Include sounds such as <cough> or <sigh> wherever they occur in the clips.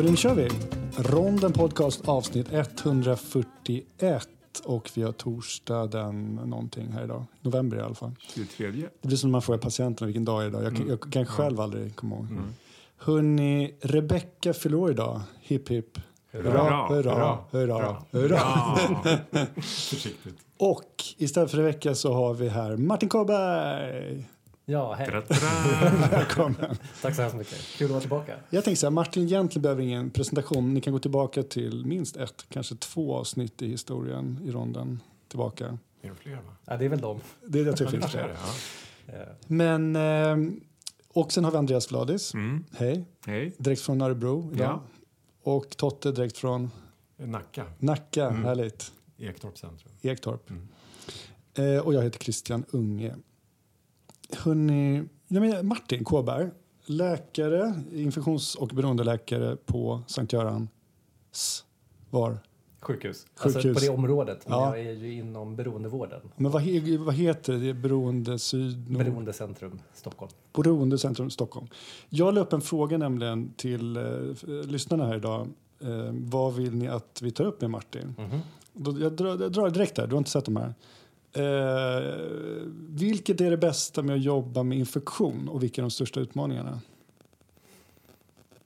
Hörru, nu kör vi! Ronden Podcast avsnitt 141 och vi har torsdag den någonting här idag. November i alla fall. 23. Det blir som när man frågar patienten vilken dag är idag. Jag, jag kan själv aldrig komma ihåg. Mm. Hörni, Rebecka fyller år idag. Hipp hipp. Hurra, hurra, hurra, hurra. <laughs> Försiktigt. Och istället för Rebecka så har vi här Martin Kåberg. Ja, hej. <laughs> Välkommen. Tack så hemskt mycket. Kul att vara tillbaka. Jag tänkte så här, Martin egentligen behöver ingen presentation. Ni kan gå tillbaka till minst ett, kanske två avsnitt i historien i ronden tillbaka. Är det fler? Va? Ja, det är väl dem. Det är jag tror det finns fler. <laughs> Men, eh, och sen har vi Andreas Vladis. Mm. Hej. Hej. Direkt från Örebro idag. Ja. Och Totte direkt från Nacka. Nacka. Mm. Härligt. Ektorp centrum. Ektorp. Mm. Eh, och jag heter Christian Unge. Hörrni, jag menar Martin Kåberg, läkare, infektions och beroendeläkare på Sankt Görans var. Sjukhus. Sjukhus. Alltså på det området. Men Ja. jag är ju inom beroendevården. Men vad, vad heter det? Beroende syd... Beroendecentrum, Stockholm. Beroendecentrum Stockholm. Jag la upp en fråga nämligen till eh, lyssnarna här idag. Eh, vad vill ni att vi tar upp med Martin? Mhm. Då, jag, drar, jag drar direkt där, du har inte sett de här. Eh, vilket är det bästa med att jobba med infektion och vilka är de största utmaningarna?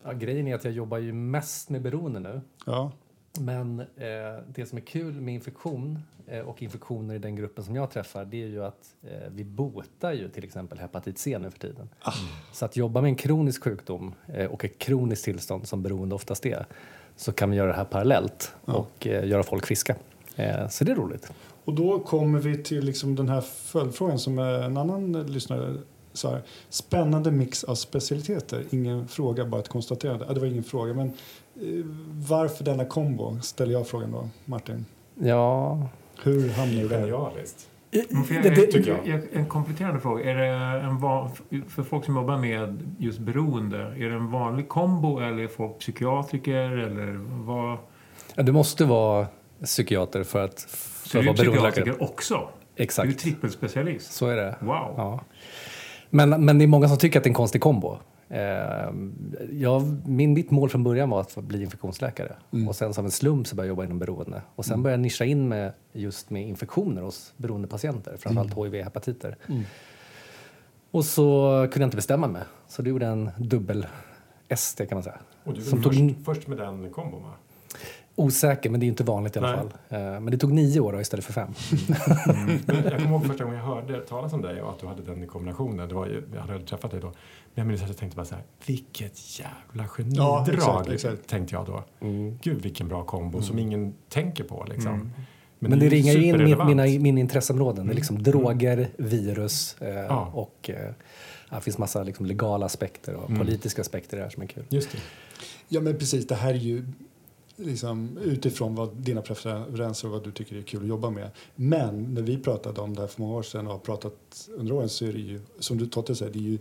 Ja, grejen är att jag jobbar ju mest med beroende nu. Ja, Men eh, det som är kul med infektion eh, och infektioner i den gruppen som jag träffar det är ju att eh, vi botar ju till exempel hepatit C nu för tiden. Så att jobba med en kronisk sjukdom eh, och ett kroniskt tillstånd som beroende oftast är så kan vi göra det här parallellt och eh, göra folk friska. Eh, så det är roligt. Och då kommer vi till liksom den här följdfrågan som eh, en annan lyssnare sa. här. Spännande mix av specialiteter. Ingen fråga, bara ett konstaterande. Ja, det var ingen fråga, men eh, varför denna kombo? Ställer jag frågan då, Martin. Ja, Hur hamnar du där? Genialiskt. Jag, Det- det- tycker. Jag, en kompletterande fråga. Är det en van, för folk som jobbar med just beroende, är det en vanlig kombo eller är folk psykiatriker eller vad? Ja, du måste vara psykiater för att, Så är du beroendeläkare. psykiatriker också? Du är Exakt, trippelspecialist? så är det. Wow! Ja. Men, men det är många som tycker att det är en konstig kombo. Eh, jag, min, mitt mål från början var att bli infektionsläkare. Och sen som en slump så började jag jobba inom beroende. Och sen började jag nischa in med just med infektioner hos beroendepatienter, framförallt HIV och hepatiter. Och så kunde jag inte bestämma mig. Så det gjorde en dubbel ST kan man säga. Och du var tog först, först med den kombon va? Osäker, men det är inte vanligt i alla Nej. fall. Eh, men det tog nio år då, istället för fem. Men jag kommer ihåg första gången jag hörde talas om dig och att du hade den i kombinationen. Det var ju, jag hade aldrig träffat dig då. Men jag minns att jag tänkte bara så här, vilket jävla genidrag, exakt, exakt. tänkte jag då. Mm. Gud vilken bra kombo som ingen tänker på liksom. Men, det är ringar ju in min, mina, mina intresseområden. Det är liksom droger, virus eh, Ja. och eh, det finns massa liksom legala aspekter och politiska aspekter där som är kul. Just det. Ja, men precis. Det här är ju liksom, utifrån vad dina preferenser och vad du tycker är kul att jobba med. Men när vi pratade om det här för många år sedan och har pratat under åren så är det ju, som du Totte säger, det är ju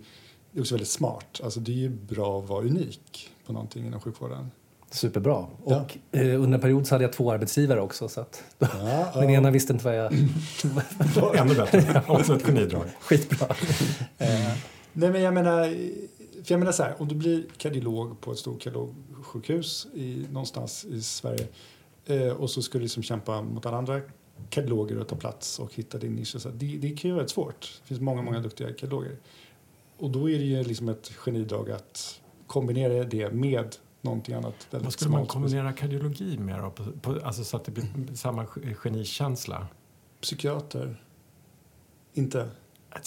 det är också väldigt smart. Alltså det är ju bra att vara unik på någonting inom sjukvården. Superbra. Ja. Och eh, under en period så hade jag två arbetsgivare också. Så att Ja, <laughs> den ena visste inte vad jag... <laughs> Ännu bättre. <laughs> Också ett genidrag. Skitbra. Eh, Nej, men jag menar, för jag menar så här, om du blir kardiolog på ett stort kardiologsjukhus i, någonstans i Sverige eh, och så ska du liksom kämpa mot alla andra kardiologer och ta plats och hitta din nisch. Så det, det kan ju vara väldigt svårt. Det finns många, många duktiga kardiologer. Och då är det ju liksom ett genidrag att kombinera det med någonting annat. Vad skulle man kombinera kardiologi med då? På, på, alltså så att det blir samma genikänsla? Psykiater. Inte.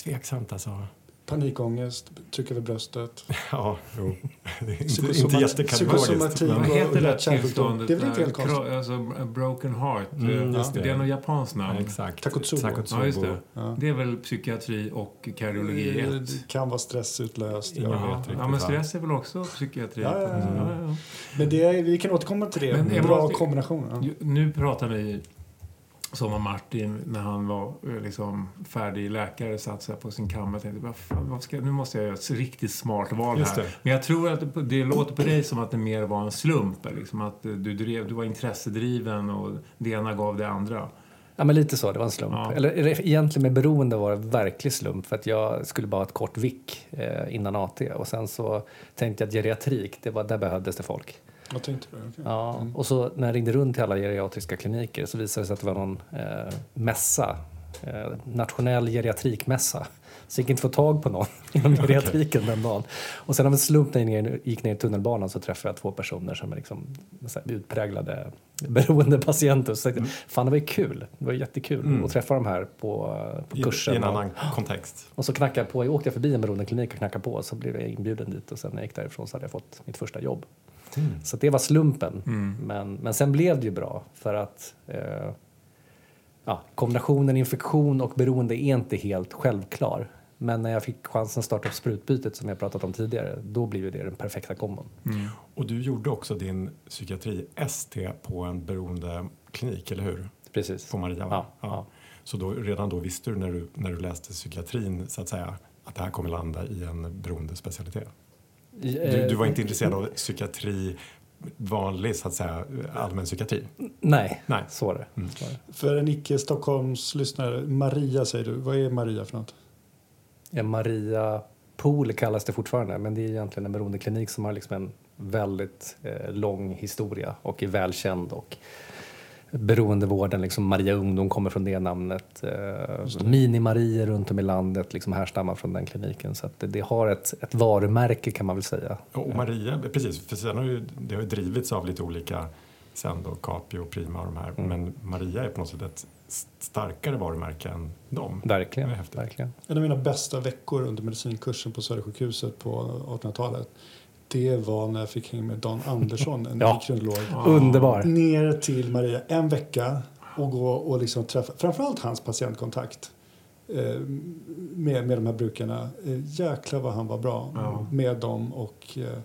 Tveksamt alltså. Panikångest, tryck över bröstet. <laughs> Ja, jo. Det är inte, Psykosomat- inte psykosomatik. men- Vad heter det tillståndet? Det är väl inte helt konstigt? Kro- Alltså, broken heart. Mm, just det. det. är något japanskt Ja, namn. exakt. Takotsubo. Ja, just det. Ja. Det är väl psykiatri och kardiologi i ett. Det kan vara stressutlöst. Ingen Ja. vet Ja, riktigt, ja, men stress är väl också psykiatri? Ja, ja, ja. Ja, ja. Men det är, vi kan återkomma till det. Men jag Bra måste- kombination. Ja. Nu pratar vi som om Martin när han var eh, liksom färdig läkare satt så här på sin kammare och tänkte "Vad fan, vad ska, nu måste jag göra ett riktigt smart val här. Men jag tror att det, det låter på dig som att det mer var en slump. Liksom att eh, du, drev, du var intressedriven och det ena gav det andra. Ja, men lite så. Det var en slump. Ja. Eller, eller egentligen med beroende var det verklig slump för att jag skulle bara ha ett kort vick eh, innan AT och sen så tänkte jag att geriatrik, det var, där behövdes det folk. Vad tänkte du? Okej. Ja, Mm. och så när jag ringde runt till alla geriatriska kliniker så visade det sig att det var någon eh, mässa, eh, nationell geriatrikmässa. Så jag gick inte få tag på någon <laughs> inom <laughs> geriatriken den dagen. Och sen av en slump när jag gick ner- gick ner i tunnelbanan så träffade jag två personer som är liksom <laughs> så här, utpräglade beroendepatienter. Så jag tänkte, fan det var ju kul, det var jättekul Mm. att träffa de här på, på I, kursen. I en och- annan kontext. <gasps> och så knackade jag på, jag åkte förbi en beroendeklinik och knackade på och så blev jag inbjuden dit och sen när jag gick därifrån så hade jag fått mitt första jobb. Mm. Så det var slumpen. Mm. Men, men sen blev det ju bra för att eh, ja, kombinationen infektion och beroende är inte helt självklar. Men när jag fick chansen att starta upp sprutbytet som jag pratat om tidigare, då blev ju det den perfekta kombon. Mm. Och du gjorde också din psykiatri-ST på en beroendeklinik, eller hur? Precis. På Maria? va? Ja, ja. Så då, redan då visste du när, du när du läste psykiatrin så att säga att det här kommer landa i en beroendespecialitet? Du, du var inte intresserad av psykiatri, vanlig så att säga allmän psykiatri? Nej, Nej. så var det. Mm. För en icke-Stockholmslyssnare, Maria säger du. Vad är Maria för något? Ja, Maria Pool kallas det fortfarande, men det är egentligen en beroendeklinik som har liksom en väldigt eh, lång historia och är välkänd. Och beroendevården, liksom Maria Ungdom kommer från det namnet. Eh, Mini-Marier runt om i landet liksom härstammar från den kliniken. Så att det, det har ett, ett varumärke kan man väl säga. Och Maria, precis, för sen har ju, det har ju drivits av lite olika sen då, Capio och Prima och de här. Mm. Men Maria är på något sätt ett starkare varumärke än dem. Verkligen. Det är häftigt. verkligen. En av mina bästa veckor under medicinkursen på Södersjukhuset på 1800-talet det var när jag fick hänga med Dan Andersson, en <laughs> Ja. mikrobiolog. Underbar. Ner till Maria en vecka och gå och liksom träffa framförallt hans patientkontakt eh, med, med de här brukarna. Eh, jäklar vad han var bra Ja. med dem och eh,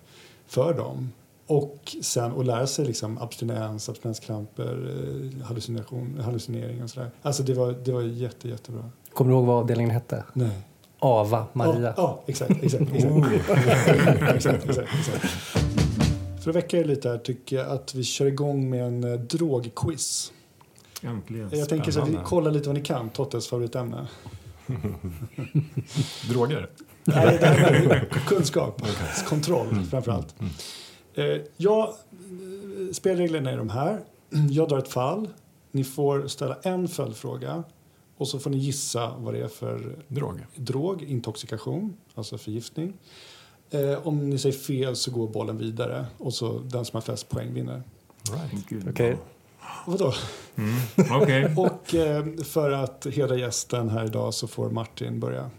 för dem. Och sen att lära sig liksom abstinens, abstinenskramper, eh, hallucination, hallucinering och sådär. Alltså det var, det var jätte, jättebra. Kommer du ihåg vad avdelningen hette? Nej. Ava Maria. Ja, ja exakt. exakt, exakt. <laughs> exakt, exakt, exakt. För att väcka er lite här tycker jag att vi kör igång med en eh, drogquiz. Äntligen. Jag tänker så att vi Spännande. kollar lite vad ni kan, Tottes favoritämne. <laughs> Droger? Nej, det här är <laughs> kunskap, kontroll framför allt. Eh, jag, eh, spelreglerna är de här. Jag drar ett fall. Ni får ställa en följdfråga och så får ni gissa vad det är för Drog? drog, intoxikation, alltså förgiftning. Eh, om ni säger fel så går bollen vidare och så den som har flest poäng vinner. Right. Okej. Vadå? Mm. Okej. <laughs> Och eh, för att hedra gästen här idag så får Martin börja.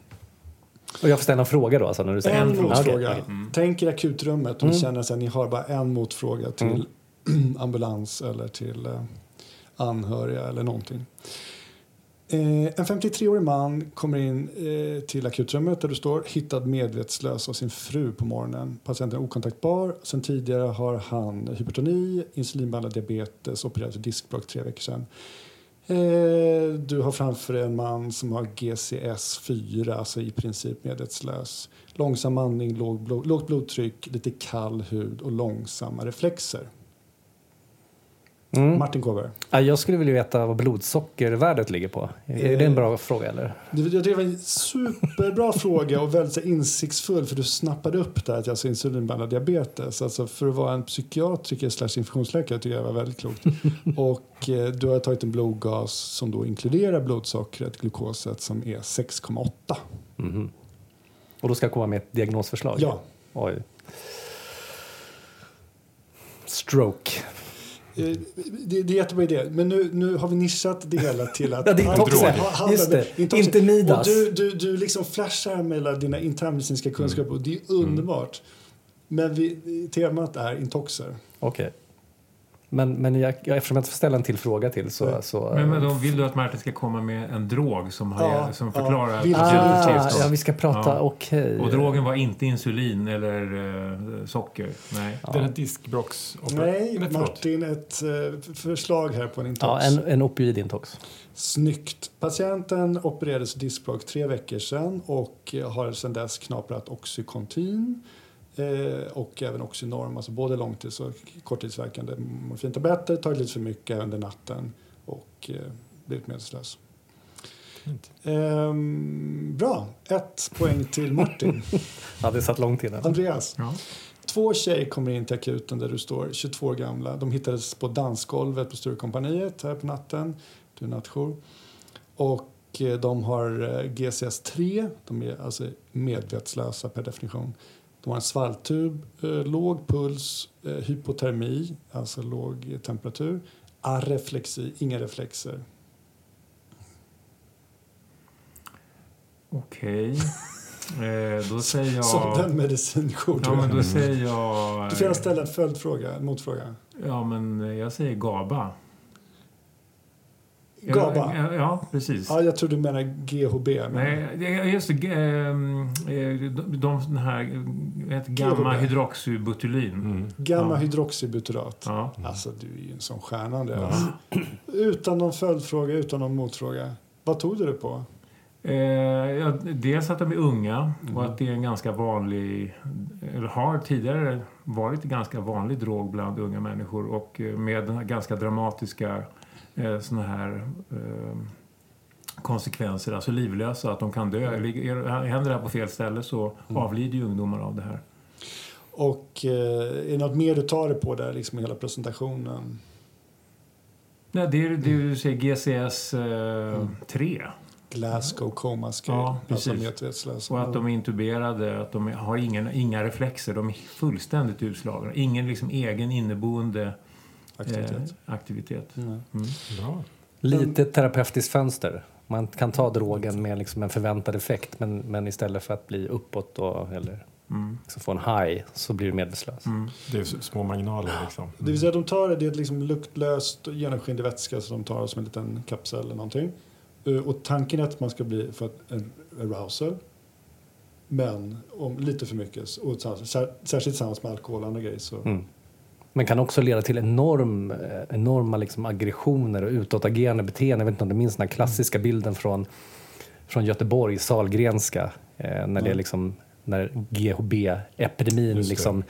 Och jag får ställa en fråga då? Alltså, när du säger En okej, motfråga. okej. Tänk er akutrummet och ni Mm. känner att ni har bara en motfråga till <clears throat> ambulans eller till eh, anhöriga eller någonting. Eh, en 53-årig man kommer in eh, till akutrummet där du står hittad medvetslös av sin fru på morgonen. Patienten är okontaktbar. Sen tidigare har han hypertoni, insulinbehandlad diabetes, opererat för diskbråck tre veckor sedan. Eh, du har framför dig en man som har GCS4, alltså i princip medvetslös. Långsam andning, låg blod, lågt blodtryck, lite kall hud och långsamma reflexer. Mm. Martin Kåberg. Ja, jag skulle vilja veta vad blodsockervärdet ligger på. Är det en bra fråga eller? Det, jag tycker det var en superbra <laughs> fråga och väldigt insiktsfull för du snappade upp där att jag har insulinbehandlad diabetes. Alltså för att vara en psykiatriker slash infektionsläkare tycker jag var väldigt klokt. <laughs> och eh, du har tagit en blodgas som då inkluderar blodsockret, glukoset som är 6,8. Mhm. Och då ska jag komma med ett diagnosförslag? Ja. Oj. Stroke. Eh, Det, det är jättebra idé. Men nu, nu har vi nischat det hela till att... <laughs> Ja, det är handla- toxer. handla- Just det. intoxi- Inte Midas. Och du, du, du liksom flashar med alla dina internmedicinska kunskaper och det är underbart. Men vi, temat är intoxer. Okej. Men, men jag, jag, eftersom jag inte får ställa en till fråga till så... Nej. så Men, men då vill du att Martin ska komma med en drog som, har, Ja, som ja. förklarar patientens ah, ja, vi ska prata... Ja. Okej. Och drogen var inte insulin eller eh, socker? Nej. Ja. Den här diskbrocks... Nej, förlåt. Martin, ett eh, förslag här på en intox. Ja, en, en opioidintox. Snyggt. Patienten opererades diskbråck tre veckor sedan och eh, har sedan dess knaprat Oxycontin eh, och även Oxynorm, alltså både långtids och korttidsverkande morfintabletter, tagit lite för mycket under natten och eh, blivit medvetslös. Ehm, bra, ett poäng till Martin. <laughs> Ja, det satt långt innan. Andreas, Ja. Två tjejer kommer in till akuten där du står, 22 år gamla. De hittades på dansgolvet på Sturecompagniet här på natten. Du är nattjour. Och eh, de har eh, GCS-3, de är alltså medvetslösa per definition. De har en svalltub, eh, låg puls, hypotermi, alltså låg temperatur, areflexi, inga reflexer. Okej. Eh, då säger jag... Som den medicinjour Ja, men då säger jag... Du får gärna ställa en följdfråga, motfråga. Ja, men jag säger GABA. GABA? Ja, ja, precis. Ja, jag tror du menar GHB. Men... Nej, just det. Ehm, eh, de, de, här gamma-hydroxybutylin. Mm. Gamma-hydroxybutyrat. Ja. Alltså, du är ju en sån stjärna, Andreas. Ja. Utan någon följdfråga, utan någon motfråga. Vad tog du det på? Eh, ja, dels att de är unga och mm. att det är en ganska vanlig, eller har tidigare varit en ganska vanlig drog bland unga människor och eh, med ganska dramatiska eh, såna här eh, konsekvenser, alltså livlösa, att de kan dö. Händer det här på fel ställe så mm. avlider ju ungdomar av det här. Och eh, är det något mer du tar det på där, liksom hela presentationen? Nej, det är det du säger, GCS eh, mm. 3. Glasgow Coma Scale. Ja, precis. Och att de är intuberade, att de har ingen, inga reflexer. De är fullständigt utslagna. Ingen liksom egen inneboende aktivitet. Eh, aktivitet. Mm. Mm. Lite terapeutiskt fönster. Man kan ta drogen med liksom en förväntad effekt men, men istället för att bli uppåt då, eller mm. liksom få en high så blir du medvetslös. Mm. Det är små marginaler. Liksom. Det vill säga de tar det, det är liksom luktlöst genomskinlig vätska som de tar som en liten kapsel eller någonting. Eh, och tanken är att man ska bli för en arousal. Men om lite för mycket, och särskilt tillsammans med alkohol och andra grejer. Så. Mm. Men kan också leda till enorm, eh, enorma liksom aggressioner och utåtagerande beteende. Jag vet inte om du minns den klassiska bilden från, från Göteborg, Salgrenska. Eh, när, det liksom, när GHB-epidemin liksom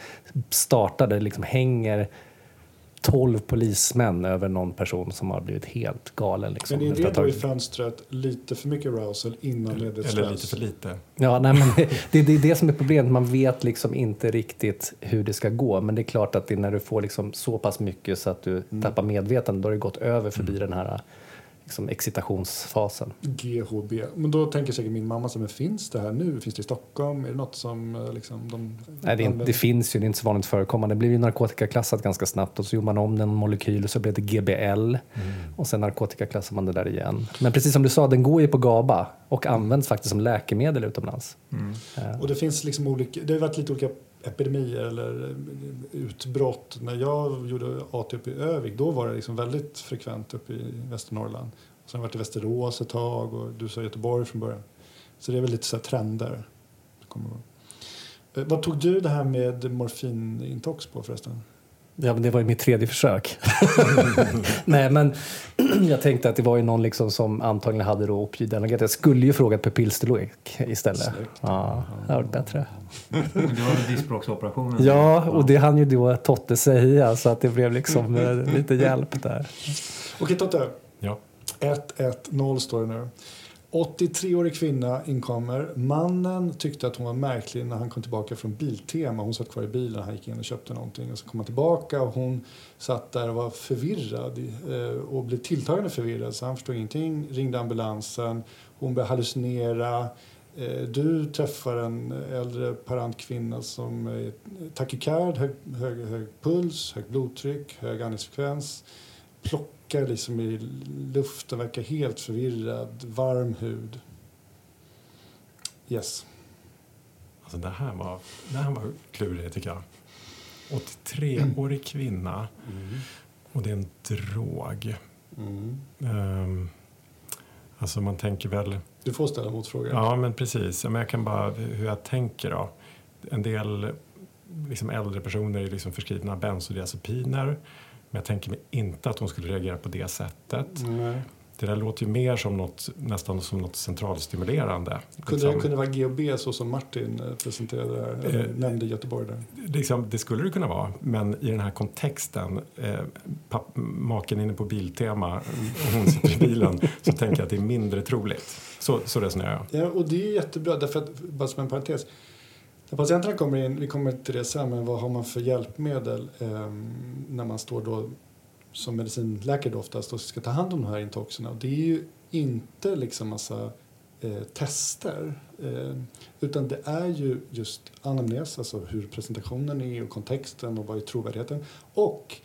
startade, liksom hänger 12 polismän över någon person som har blivit helt galen. Liksom. Men är det då i fönstret lite för mycket arousal innan ledet Eller lite för lite? Ja, nej, men det, det, är det som är problemet. Man vet liksom inte riktigt hur det ska gå. Men det är klart att det är när du får liksom så pass mycket så att du mm. tappar medvetande, då har det gått över förbi mm. den här liksom excitationsfasen. GHB. Men då tänker säkert min mamma, så, men finns det här nu? Finns det i Stockholm? Är det något som eh, liksom, de Nej, det, det, finns ju, det är inte så vanligt förekommande. Det blev ju narkotikaklassat ganska snabbt och så gjorde man om den molekyl och så blev det GBL mm. och sen narkotikaklassade man det där igen. Men precis som du sa, den går ju på GABA och används faktiskt som läkemedel utomlands. Mm. Uh. Och det finns liksom olika, det har varit lite olika epidemier eller utbrott. När jag gjorde AT uppe i Övik då var det liksom väldigt frekvent uppe i Västernorrland. Sen har jag varit i Västerås ett tag och du sa Göteborg från början. Så det är väl lite så trender. Eh, vad tog du det här med morfinintox på förresten? Ja, men det var ju mitt tredje försök. <laughs> Nej, men <clears throat> jag tänkte att det var ju någon liksom som antagligen hade då opioidanergi. Jag skulle ju frågat Pepilsterlek istället. Snyggt. Ja, det hade varit bättre. det var diskbråcksoperationen? Ja, och det hann ju då Totte säga så att det blev liksom eh, lite hjälp där. Okej, Totte. Ja. 1-1-0 står det nu. 83-årig kvinna inkommer. Mannen tyckte att hon var märklig när han kom tillbaka från Biltema. Hon satt kvar i bilen, han gick in och köpte någonting. Och så kom han tillbaka och hon satt där och var förvirrad eh, och blev tilltagande förvirrad. Så han förstod ingenting, ringde ambulansen. Hon började hallucinera. Eh, du träffar en äldre parant kvinna som är takykard, hög, hög, hög puls, högt blodtryck, hög andningsfrekvens. Plock vackar liksom i luften, verkar helt förvirrad, varm hud. Yes. Alltså det här var, det här var klurigt tycker jag. 83-årig kvinna mm. och det är en drog. Mm. Um, alltså man tänker väl... Du får ställa motfrågor. Ja, men precis. Men jag kan bara hur jag tänker då. En del liksom äldre personer är liksom förskrivna bensodiazepiner men jag tänker mig inte att hon skulle reagera på det sättet. Nej. Det där låter ju mer som något, nästan som något centralstimulerande. Kunde liksom. det kunna vara GHB så som Martin eh, presenterade eh, nämnde Göteborg där? Liksom, det skulle det kunna vara, men i den här kontexten, eh, papp, maken inne på Biltema och hon sitter i bilen, så tänker jag att det är mindre troligt. Så, så resonerar jag. Ja, och det är jättebra, därför att, bara som en parentes, när patienterna kommer in, vi kommer till det sen, men vad har man för hjälpmedel eh, när man står då som medicinläkare då oftast och ska ta hand om de här intoxerna? Och det är ju inte liksom massa eh, tester. Eh, utan det är ju just anamnes, alltså hur presentationen är och kontexten och vad är trovärdigheten. Och,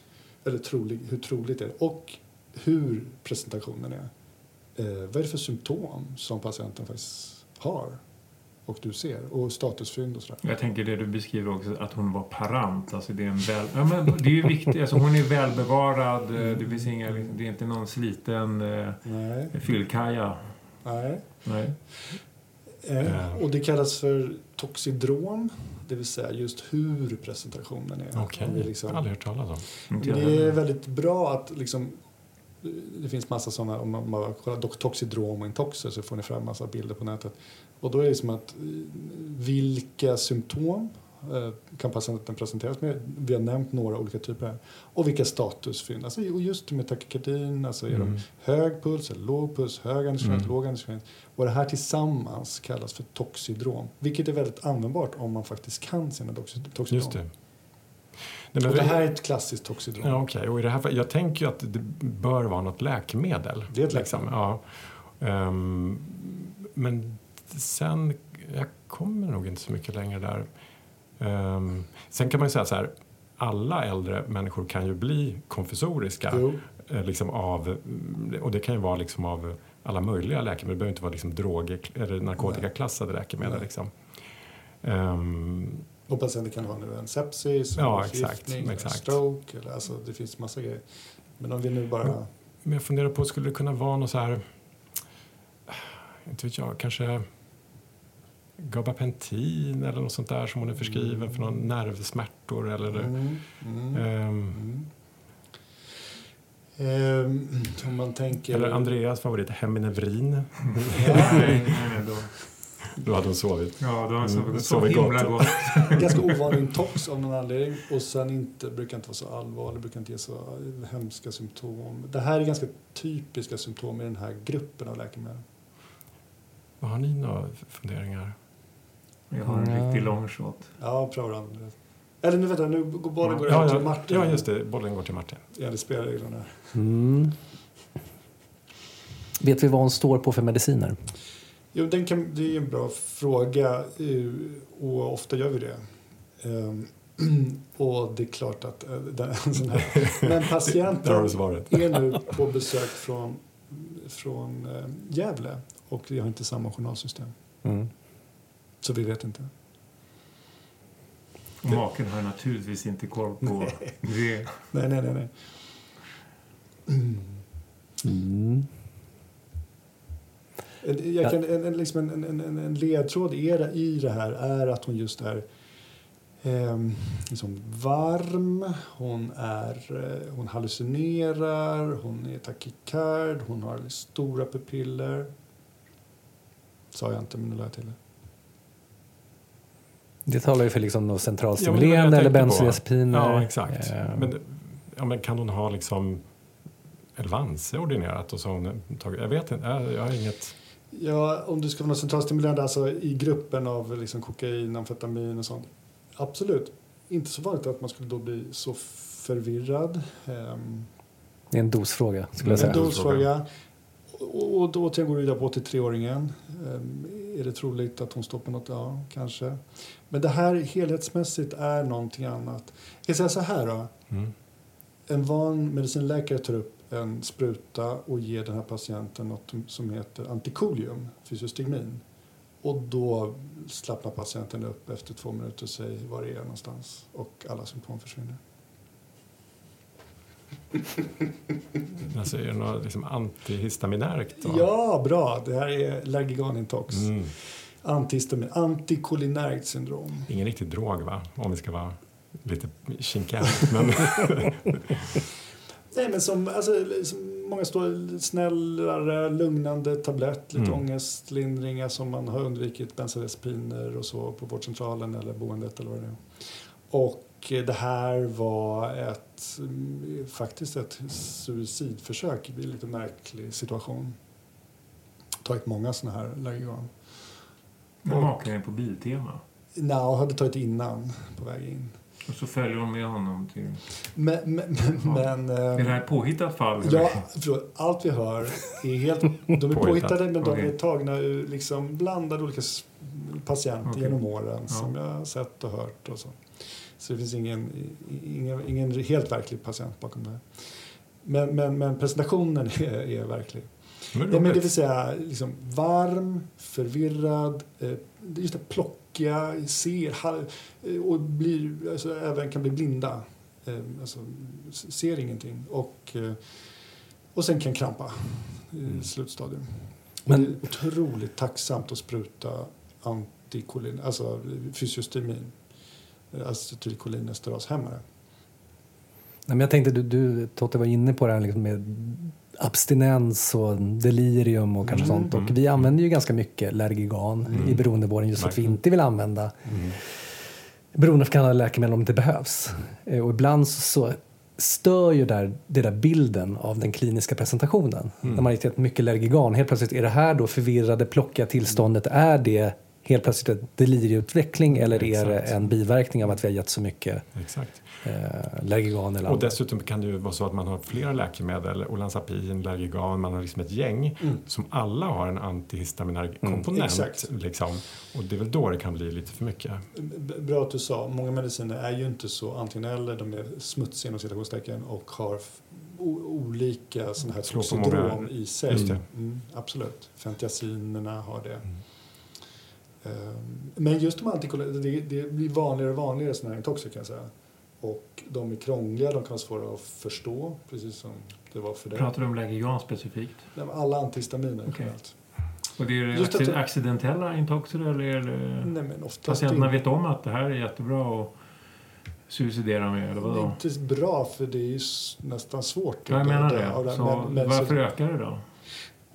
eller trolig, hur troligt det är och hur presentationen är. Eh, vad är det för symptom som patienten faktiskt har och du ser och statusfynd och sådär. Jag tänker det du beskriver också att hon var parant. Alltså det är en väl, ja, men det är ju viktigt. Alltså hon är välbevarad. Det finns inga, det är inte någon sliten eh, fyllkaja. Nej. Nej. Eh, och det kallas för toxidrom, det vill säga just hur presentationen är. Okej, okay. liksom, aldrig hört talas om. Det är väldigt bra att liksom, det finns massa sådana, om man kollar toxidrom och intoxer så får ni fram massa bilder på nätet. Och då är det som att vilka symptom eh, kan patienten presenteras med. Vi har nämnt några olika typer här. Och vilka statusfynd. Alltså, just med takikardin, alltså är mm. de hög puls, eller låg puls, hög andningsfrekvens, mm. låg andningsfrekvens. Och det här tillsammans kallas för toxidrom. Vilket är väldigt användbart om man faktiskt kan sina toxidrom. Just det. Nej, och det här är ett klassiskt toxidrom. Ja, okay. och i det här, jag tänker ju att det bör vara något läkemedel. Det är ett liksom. läkemedel. Ja. Um, men sen, jag kommer nog inte så mycket längre där. Um, sen kan man ju säga så här, alla äldre människor kan ju bli konfessoriska. Eh, liksom av, och det kan ju vara liksom av alla möjliga läkemedel. Det behöver inte vara liksom droger eller narkotikaklassade läkemedel. Liksom. Um, och patienter kan ha nu en sepsis, ja, exakt, exakt. stroke, eller, alltså, det finns massa grejer. Men om vi nu bara... Men jag funderar på, skulle det kunna vara något så här, inte vet jag, kanske gabapentin eller något sånt där som hon är förskriven mm. för någon nervsmärtor eller... Mm. Mm. Um, om man tänker... Eller Andreas favorit, Heminevrin. <laughs> Då hade hon sovit. Ja, då har hon sovit, mm, sovit himla gott. <laughs> Ganska ovanlig intox av någon anledning. Och sen inte, brukar inte vara så allvarlig, brukar inte ge så hemska symptom. Det här är ganska typiska symptom i den här gruppen av läkemedel. Vad har ni några funderingar? Jag har en mm. riktig long shot. Ja, prova den. Eller nu vänta, nu går bollen går ja, ja, till Martin. Ja, just det. Bollen går till Martin. Ja, det spelar reglerna. Mm. Vet vi vad hon står på för mediciner? Jo, den kan, det är en bra fråga eh, och ofta gör vi det. Um, <clears throat> och det är klart att uh, den, <laughs> sån här. Men <laughs> patienten är nu på besök från, från uh, Gävle och vi har inte samma journalsystem. Mm. Så vi vet inte. Och maken har naturligtvis inte koll på det. nej, nej, nej. nej. Mm. Jag kan, en, liksom en, en, en ledtråd är, i det här är att hon just är eh, liksom varm, hon, är, eh, hon hallucinerar, hon är takikard, hon har stora pupiller. Sa jag inte, men nu la jag till det. Det talar ju för liksom centralstimulerande ja, eller bensodiazepiner. Ja, exakt. Eh. Men, ja, men kan hon ha liksom Elvanse ordinerat och så hon tagit, jag vet inte, jag har inget... Ja, om du ska vara centralstimulerande alltså i gruppen av liksom kokain, amfetamin och sånt. Absolut. Inte så vanligt att man skulle då bli så förvirrad. Um, det är en dosfråga skulle jag säga. En dosfråga. Och, då återigen går vi vidare på 83-åringen. Um, är det troligt att hon står på något? Ja, kanske. Men det här helhetsmässigt är någonting annat. Jag ska säga så här då. Mm. En van medicinläkare tar upp en spruta och ger den här patienten något som heter antikolium, fysiostigmin. Och då slappnar patienten upp efter två minuter och säger var det är någonstans och alla symptom försvinner. <laughs> alltså är det något liksom antihistaminärkt? Ja, bra. Det här är Lergiganintox. Mm. Antihistamin, antikolinergt syndrom. Ingen riktig drog, va? Om vi ska vara lite kinkiga. <laughs> men Nej, men som, alltså, som många står snällare, lugnande tablett, lite mm. ångestlindringar som man har undvikit bensodiazepiner och så på vårdcentralen eller boendet eller vad det är. Och det här var ett, faktiskt ett suicidförsök i en lite märklig situation. Tagit många sådana här Lergigan. Men är på Biltema? Nej, jag hade tagit innan på väg in. Och så följer hon med honom till... Men... men, men är det här ett påhittat fall? Ja, förlåt. Allt vi hör är helt... De är påhittade, men de är tagna ur liksom blandade olika patienter okay. genom åren ja. som jag har sett och hört och så. Så det finns ingen, ingen, ingen helt verklig patient bakom det här. Men, men, men presentationen <laughs> är, är verklig. Men, det vill säga liksom, varm, förvirrad, eh, just det plockiga, ser eh, och blir, alltså, även kan bli blinda. Eh, alltså, ser ingenting. Och, och sen kan krampa i mm. slutstadium. Men, det är otroligt tacksamt att spruta antikolin, alltså fysiostimin, acetylkolinesterashämmare. Jag tänkte, du, du Totte var inne på det här liksom med abstinens och delirium och kanske mm. sånt. Och vi använder ju ganska mycket Lergigan mm. i beroendevården just för att vi inte vill använda mm. beroendeframkallande läkemedel om det behövs. Mm. Och ibland så stör ju där, det där bilden av den kliniska presentationen. Mm. När man har gett mycket Lergigan, helt plötsligt är det här då förvirrade, plockiga tillståndet, är det helt plötsligt en delirieutveckling eller är det en biverkning av att vi har gett så mycket Exakt. Eh, Lergigan eller Och dessutom kan det ju vara så att man har flera läkemedel, Olanzapin, Lergigan, man har liksom ett gäng mm. som alla har en antihistaminär komponent. Mm, liksom. Och det är väl då det kan bli lite för mycket. Bra att du sa, många mediciner är ju inte så antingen eller, de är smutsiga inom citationstecken och har olika sådana här toxidrom i sig. Mm, absolut. Fentiacinerna har det. Mm. Ehm, men just de antikoloniserande, det, det blir vanligare och vanligare sådana här intoxer kan jag säga. Och de är krångliga, de kan vara svåra att förstå, precis som det var för dig. Pratar du om Lägergan specifikt? Alla antihistaminer okay. Och det är Just acc accidentella intoxer eller är det Nej, men patienterna vet om att det här är jättebra att suicidera med? Eller vadå? Det är inte bra, för det är ju nästan svårt. jag menar det. det. Så men, men, varför så, ökar det då?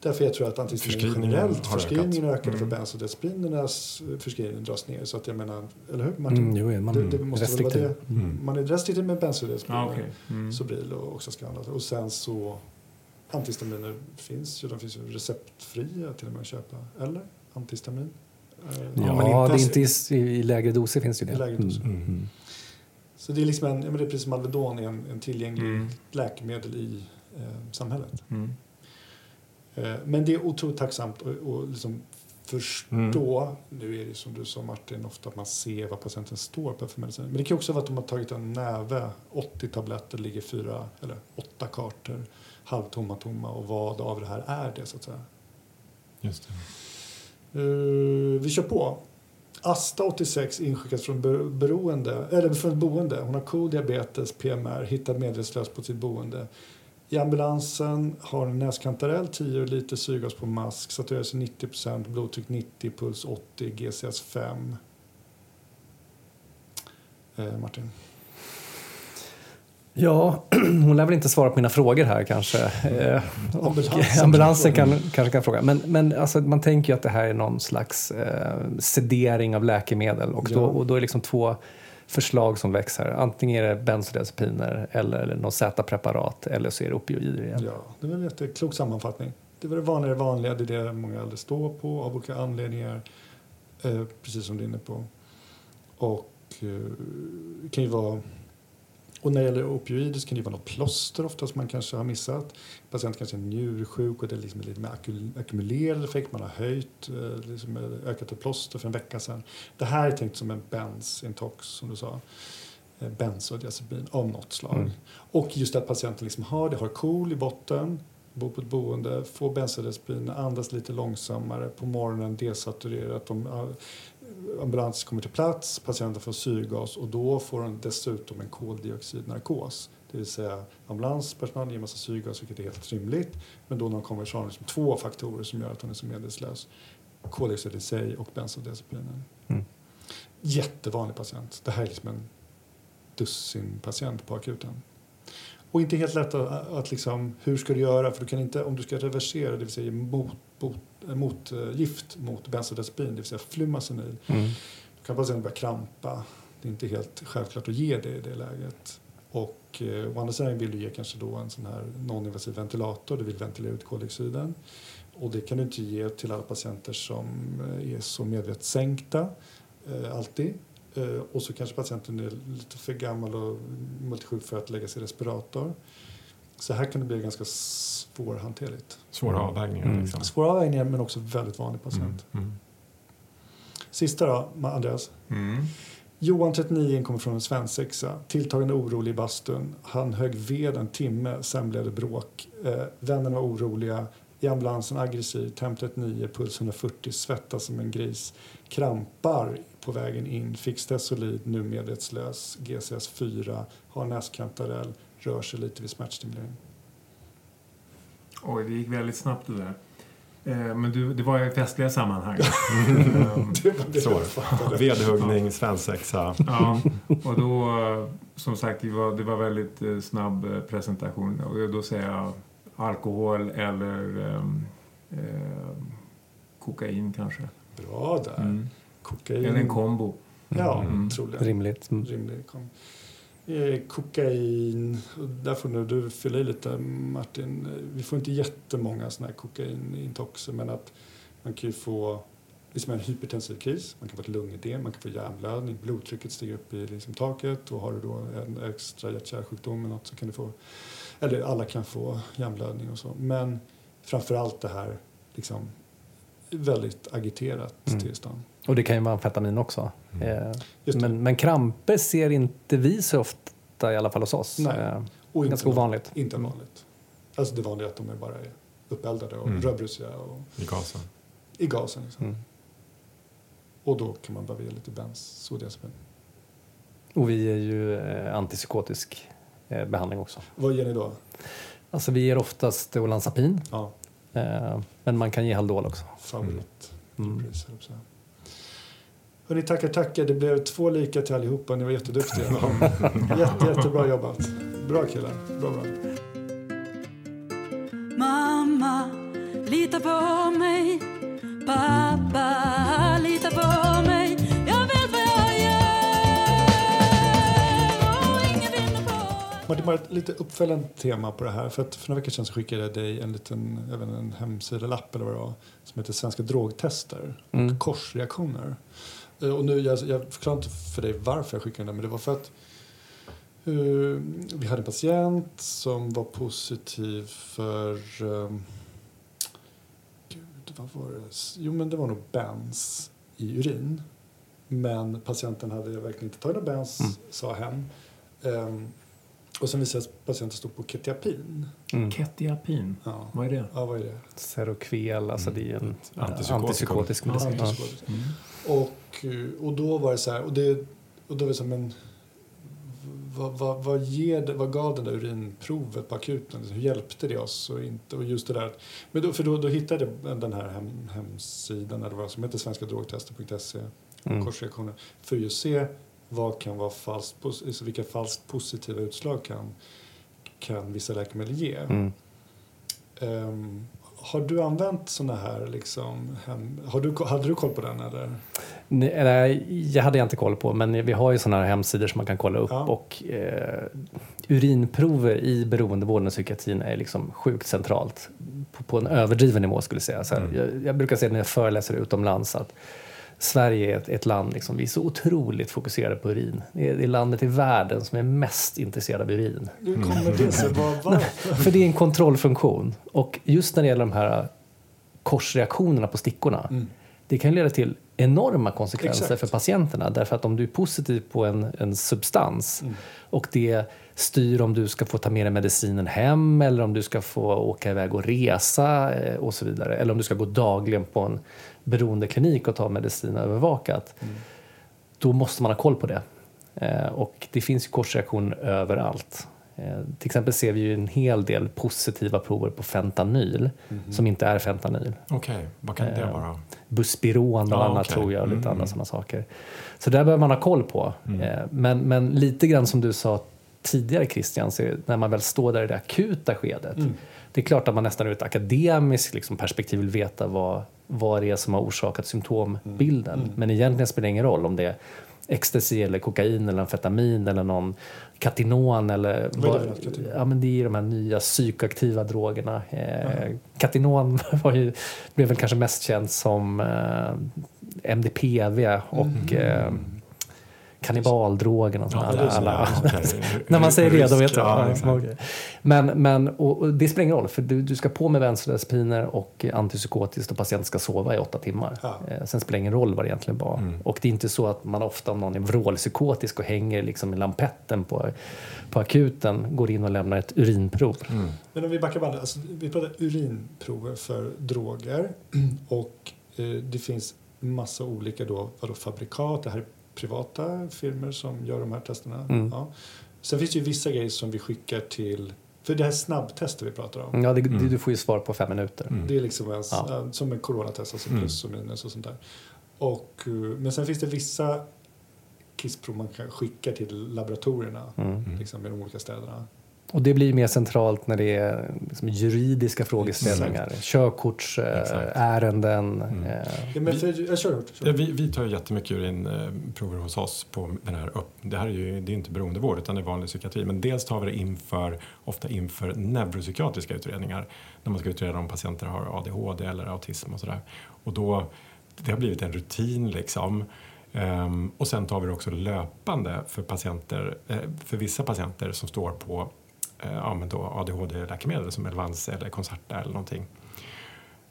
Därför jag tror att antihistamin generellt, förskrivningen ökade mm. för bensodiazepinernas förskrivning dras ner. Så att jag menar, eller hur Martin? Mm, jo, man, det, det måste restriktiv. Väl vara det. Mm. Man är restriktiv med bensodiazepiner, ah, okay. mm. Sobril och Oxascan. Och sen så antihistaminer finns ju, de finns ju receptfria till och med att köpa. Eller? Antihistamin? Eh, ja, det är inte i, i lägre doser finns ju det. I lägre doser. Mm. mm. Så det är liksom en, det är precis som Alvedon är en, en tillgänglig mm. läkemedel i eh, samhället. Eh, men det är otroligt tacksamt att liksom förstå. Mm. Nu är det som du sa Martin, ofta att man ser vad patienten står på för medicin. Men det kan också vara att de har tagit en näve, 80 tabletter, ligger fyra eller åtta kartor, halvtomma, tomma och vad av det här är det så att säga. Just det. Uh, vi kör på. Asta 86 inskickas från beroende, eller från ett boende. Hon har cool diabetes, PMR, hittar medvetslös på sitt boende. I ambulansen har en näskantarell, 10 liter syrgas på mask, saturerar sig 90% blodtryck 90, puls 80, GCS 5. Eh, Martin? Ja, <clears throat> hon lär väl inte svara på mina frågor här kanske. Eh, ambulansen, ambulansen kan, kanske kan fråga. Men, men alltså, man tänker ju att det här är någon slags eh, sedering av läkemedel och, ja. då, och då är liksom två förslag som växer. Antingen är det bensodiazepiner eller, eller något Z-preparat eller så är det opioider igen. Ja, det är en jätteklok sammanfattning. Det är det vanliga, vanliga, det är det många äldre står på av olika anledningar. Eh, precis som du är inne på. Och eh, kan ju vara och när det gäller opioider så kan det vara något plåster ofta som man kanske har missat. Patient kanske är njursjuk och det är liksom lite mer ackumulerad effekt. Man har höjt, eh, liksom ökat ett plåster för en vecka sedan. Det här är tänkt som en bensintox som du sa. Eh, bensodiazepin av något slag. Mm. Och just att patienten liksom har det, har KOL i botten, bor på ett boende, får bensodiazepin, andas lite långsammare, på morgonen desaturerat. De ambulans kommer till plats, patienten får syrgas och då får hon dessutom en koldioxidnarkos. Det vill säga ambulanspersonalen ger massa syrgas vilket är helt rimligt. Men då när hon kommer så har hon liksom två faktorer som gör att hon är så medvetslös. Koldioxid i sig och bensodiazepinen. Mm. Jättevanlig patient. Det här är liksom en dussin patient på akuten. Och inte helt lätt att, att liksom, hur ska du göra? För du kan inte, om du ska reversera, det vill säga mot, mot motgift mot bensodiazepin, det vill säga flumazenil. Mm. Då kan patienten börja krampa. Det är inte helt självklart att ge det i det läget. Och eh, å andra sidan vill du ge kanske då en sån här non-invasiv ventilator, du vill ventilera ut koldioxiden. Och det kan du inte ge till alla patienter som eh, är så medvetsänkta. eh, alltid. Eh, och så kanske patienten är lite för gammal och multisjuk för att läggas i respirator. Så här kan det bli ganska svårhanterligt. Svåra avvägningar. Mm. Liksom. Svåra avvägningar men också väldigt vanlig Mm. patient. Mm. Sista då, Andreas. Mm. Johan 39 kommer från en svensexa. Tilltagande orolig i bastun. Han högg ved en timme, sen blev det bråk. Eh, vännerna var oroliga. I ambulansen aggressiv, temp 39, puls 140, svettas som en gris. Krampar på vägen in, fick Stesolid, nu medvetslös. GCS 4, har näskantarell, rör sig lite vid smärtstimulering. Oj, det gick väldigt snabbt det där. Eh, Men du, det var i festliga sammanhang. <laughs> Det var det Så. Vedhuggning, svensexa. Ja, och då, eh, som sagt, det var, det var väldigt eh, snabb presentation. Och då säger jag alkohol eller ehm, kokain kanske. Bra där. Mm. Kokain. Eller en kombo. Ja, Mm. troligen. Rimligt. Mm. rimlig kom. Eh, kokain, där får nu du fylla i lite Martin. Eh, Vi får inte jättemånga sådana här kokainintoxer men att man kan ju få liksom en hypertensiv kris, man kan få ett lungedem, man kan få hjärnblödning, blodtrycket stiger upp i liksom taket och har du då en extra hjärt-kärlsjukdom eller något så kan du få, eller alla kan få hjärnblödning och så. Men framför allt det här liksom väldigt agiterat Mm. tillstånd. Och det kan ju vara amfetamin också. Mm. Eh, men, men kramper ser inte vi så ofta, i alla fall hos oss. Nej. Eh, Och ganska ovanligt. Inte vanligt. Alltså det vanliga är att de är bara är uppeldade och Mm. rödbrusiga och i gasen. i gasen. Liksom. Mm. Och då kan man behöva ge lite bensodiazepin. Och vi är ju eh, antipsykotisk behandling också. Vad ger ni då? Alltså vi ger oftast olanzapin, Ja, eh, men man kan ge Haldol också. favorit. Mm. Säga. Hörni, tackar, tackar. Det blev två lika till allihopa. Ni var jätteduktiga. <laughs> Jätte, jättebra jobbat. Bra killar. Bra, bra. Mamma, lita på mig. Pappa, lita på mig. Martin, bara ett lite uppföljande tema på det här. För, att för några veckor sedan så skickade jag dig en liten även en hemsidelapp eller vad det var, som heter Svenska drogtester och Mm. korsreaktioner. Eh, Och nu, jag, jag förklarar inte för dig varför jag skickade den, men det var för att eh, vi hade en patient som var positiv för... Um, gud, vad var det? Jo, men det var nog bens i urin. Men patienten hade verkligen inte tagit någon bens, Mm. sa hen. Ehm, och sen visade patienten stod på ketiapin. Mm. Ketiapin, Ja. vad är det? ja, vad är det? Seroquel, alltså det är en Mm. antipsykotisk medicin. Ja. Mm. Och, eh, och då var det så här, och, det, och då var det så här, men vad, vad, vad, ger det, vad gav det där urinprovet på akuten? Hur hjälpte det oss? Och, inte, och just det där. Men då, för då, då hittade jag den här hem, hemsidan eller vad som heter svenskadrogtester.se, Mm. korsreaktioner, för att just se vad kan vara falskt, alltså vilka falskt positiva utslag kan, kan vissa läkemedel ge. Mm. Ehm, har du använt såna här liksom, hem, har du, hade du koll på den eller? Nej, jag hade inte koll på, men vi har ju sådana här hemsidor som man kan kolla upp. Ja. Och eh, urinprover i beroendevården och psykiatrin är liksom sjukt centralt. På, på en överdriven nivå skulle jag säga. Så här, Mm. jag, jag brukar säga när jag föreläser utomlands att Sverige är ett, ett land, liksom, vi är så otroligt fokuserade på urin. Det är, det är landet i världen som är mest intresserad av urin. Hur kommer det sig? För det är en kontrollfunktion. Och just när det gäller de här korsreaktionerna på stickorna. Mm. Det kan leda till enorma konsekvenser Exakt. för patienterna. Därför att om du är positiv på en, en substans Mm. och det styr om du ska få ta med dig medicinen hem eller om du ska få åka iväg och resa eh, och så vidare. Eller om du ska gå dagligen på en beroendeklinik och ta medicin övervakat. Mm. Då måste man ha koll på det. Eh, och det finns ju korsreaktioner överallt. Eh, till exempel ser vi ju en hel del positiva prover på fentanyl som inte är fentanyl. Okej, vad kan det Eh, vara? Buspiron och Ja, annat okej. tror jag och lite Mm. andra sådana saker. Så där behöver man ha koll på. Mm. Men, men lite grann som du sa tidigare Christian, när man väl står där i det akuta skedet. Mm. Det är klart att man nästan ur ett akademiskt liksom, perspektiv vill veta vad, vad det är som har orsakat symptombilden. Mm. Men egentligen spelar det ingen roll om det är ecstasy eller kokain eller amfetamin eller någon katinon eller Vad är det för något, katinon? ja, men det är de här nya psykoaktiva drogerna. Eh, Katinon <laughs> var ju, blev väl kanske mest känt som eh, MDPV och eh, kannibaldrogen och sånt. Ja, alla, det är så alla, när man säger det, då vet Ja, jag. Ja. Men, men och, och det spelar ingen roll, för du, du ska på med bensodiazepiner och antipsykotiskt och patienten ska sova i åtta timmar. Ja. Eh, sen spelar det ingen roll vad det egentligen var. Mm. Och det är inte så att man ofta, om någon är vrålpsykotisk och hänger liksom i lampetten på, på akuten, går in och lämnar ett urinprov. Mm. Men om vi backar bandet, alltså, vi pratar urinprover för droger <clears throat> och eh, det finns massa olika då, vadå, fabrikat, det här är privata firmor som gör de här testerna. Mm. Ja. Sen finns det ju vissa grejer som vi skickar till, för det här snabbtester vi pratar om, Ja, det, Mm. Du får ju svar på fem minuter. Mm. det är liksom en, Ja. som en coronatest, alltså Mm. plus och minus och sånt där. Och, eh, men sen finns det vissa kissprov man kan skicka till laboratorierna Mm. liksom, i de olika städerna. Och det blir mer centralt när det är liksom juridiska frågeställningar. Körkortsärenden. Mm. Eh, Ja, men för, kör, kör. Ja, vi, vi tar ju jättemycket urinprover hos oss på den här upp, Det här är ju det är inte beroendevård utan det är vanlig psykiatri. Men dels tar vi det inför, ofta inför neuropsykiatriska utredningar. När man ska utreda om patienter har ADHD eller autism och sådär. Och då, det har blivit en rutin liksom. Ehm, och sen tar vi det också löpande för patienter, eh, för vissa patienter som står på eh, ja, men då ADHD-läkemedel som Elvans eller Concerta eller någonting.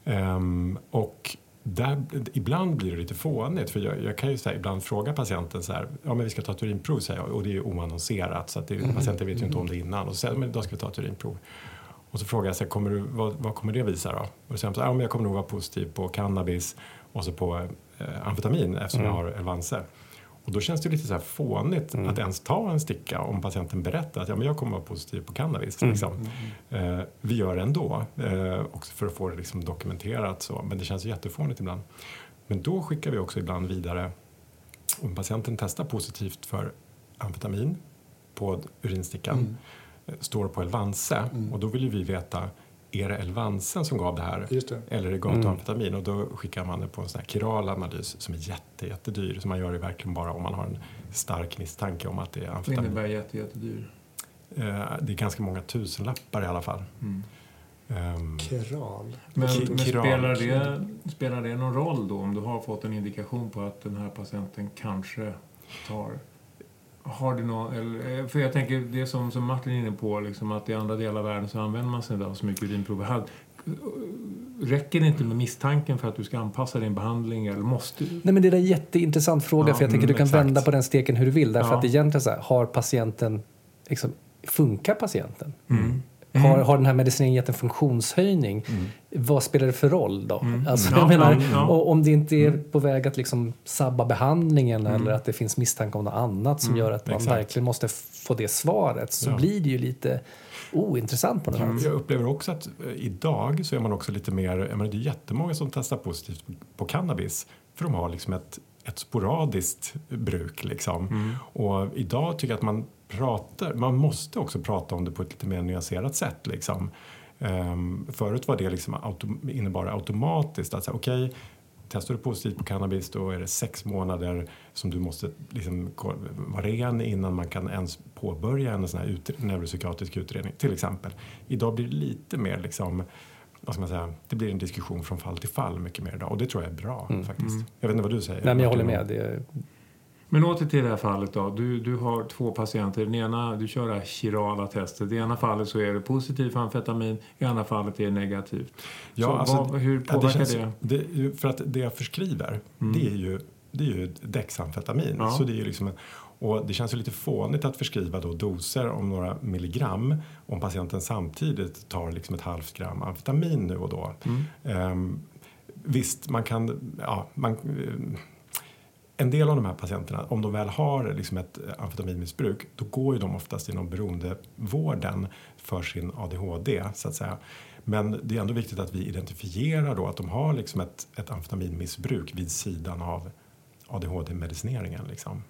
Ehm, och där, ibland blir det lite fånigt för jag, jag kan ju här, ibland fråga patienten så här, ja men vi ska ta ett urinprov säger jag och det är ju oannonserat så att det, patienten vet ju inte om det innan och så säger men då ska vi ta ett urinprov. Och så frågar jag så här, kommer du, vad, vad kommer det visa då? Och då säger de ja men jag kommer nog vara positiv på cannabis och så på eh, amfetamin eftersom jag har Elvanse. Och då känns det lite så här fånigt att ens ta en sticka om patienten berättar att ja, men jag kommer vara positiv på cannabis. Liksom. Eh, vi gör det ändå, eh, också för att få det liksom dokumenterat. Så. Men det känns jättefånigt ibland. Men då skickar vi också ibland vidare, om patienten testar positivt för amfetamin på urinstickan, eh, står på Elvanse och då vill ju vi veta är det Elvansen som gav det här Just det. eller är det gatuamfetamin? Och då skickar man det på en sån här kiral analys som är jätte, jättedyr. Så man gör det verkligen bara om man har en stark misstanke om att det är Det amfetamin. innebär jätte, jättedyr. Eh, det är ganska många tusenlappar i alla fall. Mm. Ehm, Keral. Men, men kiral. spelar, det, spelar det någon roll då om du har fått en indikation på att den här patienten kanske tar har det någon, eller, för jag tänker det som, som Martin är inne på, liksom att i andra delar av världen så använder man sig inte av så mycket urinprover. Hade- Räcker det inte med misstanken för att du ska anpassa din behandling eller måste du? Nej, men det är en jätteintressant fråga, Ja, för jag tänker mm, du kan exakt. vända på den steken hur du vill. Därför Ja. att egentligen så här, har patienten, liksom, funkar patienten? Mm. Har, har den här medicineringen gett en funktionshöjning? Mm. Vad spelar det för roll då? Mm. Alltså, Ja, jag menar, om det inte är på väg att liksom sabba behandlingen Mm. eller att det finns misstanke om något annat som gör att man exakt. verkligen måste få det svaret så Ja. blir det ju lite ointressant på något sätt. Jag upplever också att eh, idag så är man också lite mer, jag menar, det är jättemånga som testar positivt på, cannabis för de har liksom ett, ett sporadiskt bruk liksom. Och idag tycker jag att man pratar, man måste också prata om det på ett lite mer nyanserat sätt liksom. Um, förut var det liksom autom, innebar automatiskt att säga okej Testar du positivt på cannabis då är det sex månader som du måste liksom vara ren innan man kan ens påbörja en sån här ut, neuropsykiatrisk utredning till exempel. Idag blir det lite mer liksom, vad ska man säga, det blir en diskussion från fall till fall mycket mer idag och det tror jag är bra faktiskt. Jag vet inte vad du säger. Nej, men jag håller med. Det Men åter till det här fallet då. Du, du har två patienter. Den ena, du kör det här chirala testet. I ena fallet så är det positivt för amfetamin, i andra fallet är det negativt. Ja, så alltså, vad, hur påverkar det? känns- det? För att det jag förskriver, det är ju, det är ju dexamfetamin. Ja. Så det är ju liksom, och det känns ju lite fånigt att förskriva då doser om några milligram om patienten samtidigt tar liksom ett halvt gram amfetamin nu och då. Ehm, visst, man kan... Ja, man, en del av de här patienterna, om de väl har liksom ett eh, amfetaminmissbruk, då går ju de oftast inom beroendevården för sin ADHD, så att säga. Men det är ändå viktigt att vi identifierar då att de har liksom ett, ett amfetaminmissbruk vid sidan av ADHD-medicineringen. Liksom.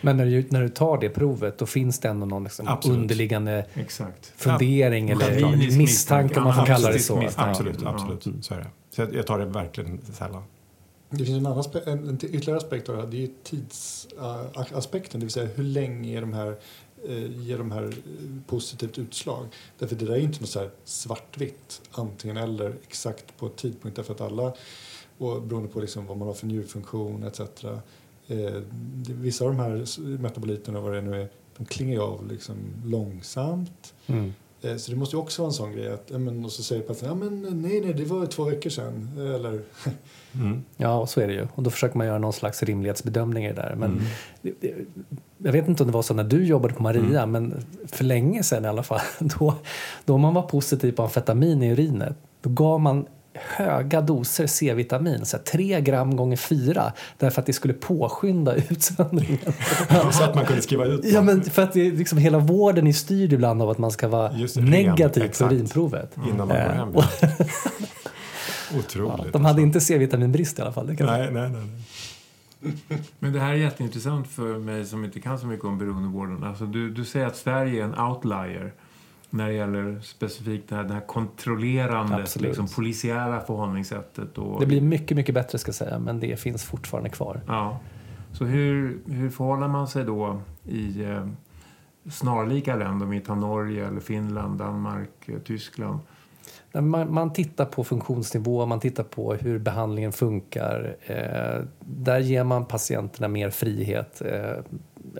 men när du, när du tar det provet då finns det ändå någon liksom underliggande Exakt. fundering Ja, eller misstanke om man får kalla det så. misstanke. Absolut, Ja. absolut. Så är det. Så jag, jag tar det verkligen sällan. Det finns en annan en, en ytterligare aspekt av det här. Det är tidsaspekten, det vill säga hur länge är de här, eh, ger de här eh, positivt utslag. Därför det där är inte något så svartvitt, antingen eller exakt på tidpunkt. Därför att alla och beroende på liksom vad man har för njurfunktion etc. Eh, vissa av de här metaboliterna, vad det nu är, de klingar ju av liksom långsamt. Mm. Eh, Så det måste ju också vara en sån grej att, men, och så säger patienten, ja men nej nej det var två veckor sedan. Eller, <laughs> Mm. Ja, så är det ju. Och då försöker man göra någon slags rimlighetsbedömning i det där. Men Mm. jag vet inte om det var så när du jobbade på Maria, men för länge sedan i alla fall, <laughs> då, då man var positiv på amfetamin i urinet, då gav man höga doser C-vitamin, så här tre gram gånger fyra, därför att det skulle påskynda <laughs> utsöndringen. Så att man kunde skriva ut Ja, dem. men för att det, liksom, hela vården är styrd ibland av att man ska vara Just det, ren, negativ på urinprovet. innan man går Eh, hem. <laughs> Otroligt. Ja, de hade alltså. inte C-vitaminbrist i alla fall. Det kan Nej, nej, nej. nej. Men det här är jätteintressant för mig som inte kan så mycket om beroendevården. Alltså du, du säger att Sverige är en outlier när det gäller specifikt det här, det här kontrollerande, liksom, polisiära förhållningssättet. Och, Det blir mycket, mycket bättre ska jag säga, men det finns fortfarande kvar. Ja. Så hur, hur förhåller man sig då i eh, snarlika länder, om vi tar Norge, eller Finland, Danmark, eh, Tyskland? Man, man tittar på funktionsnivå, man tittar på hur behandlingen funkar. Eh, där ger man patienterna mer frihet. Eh,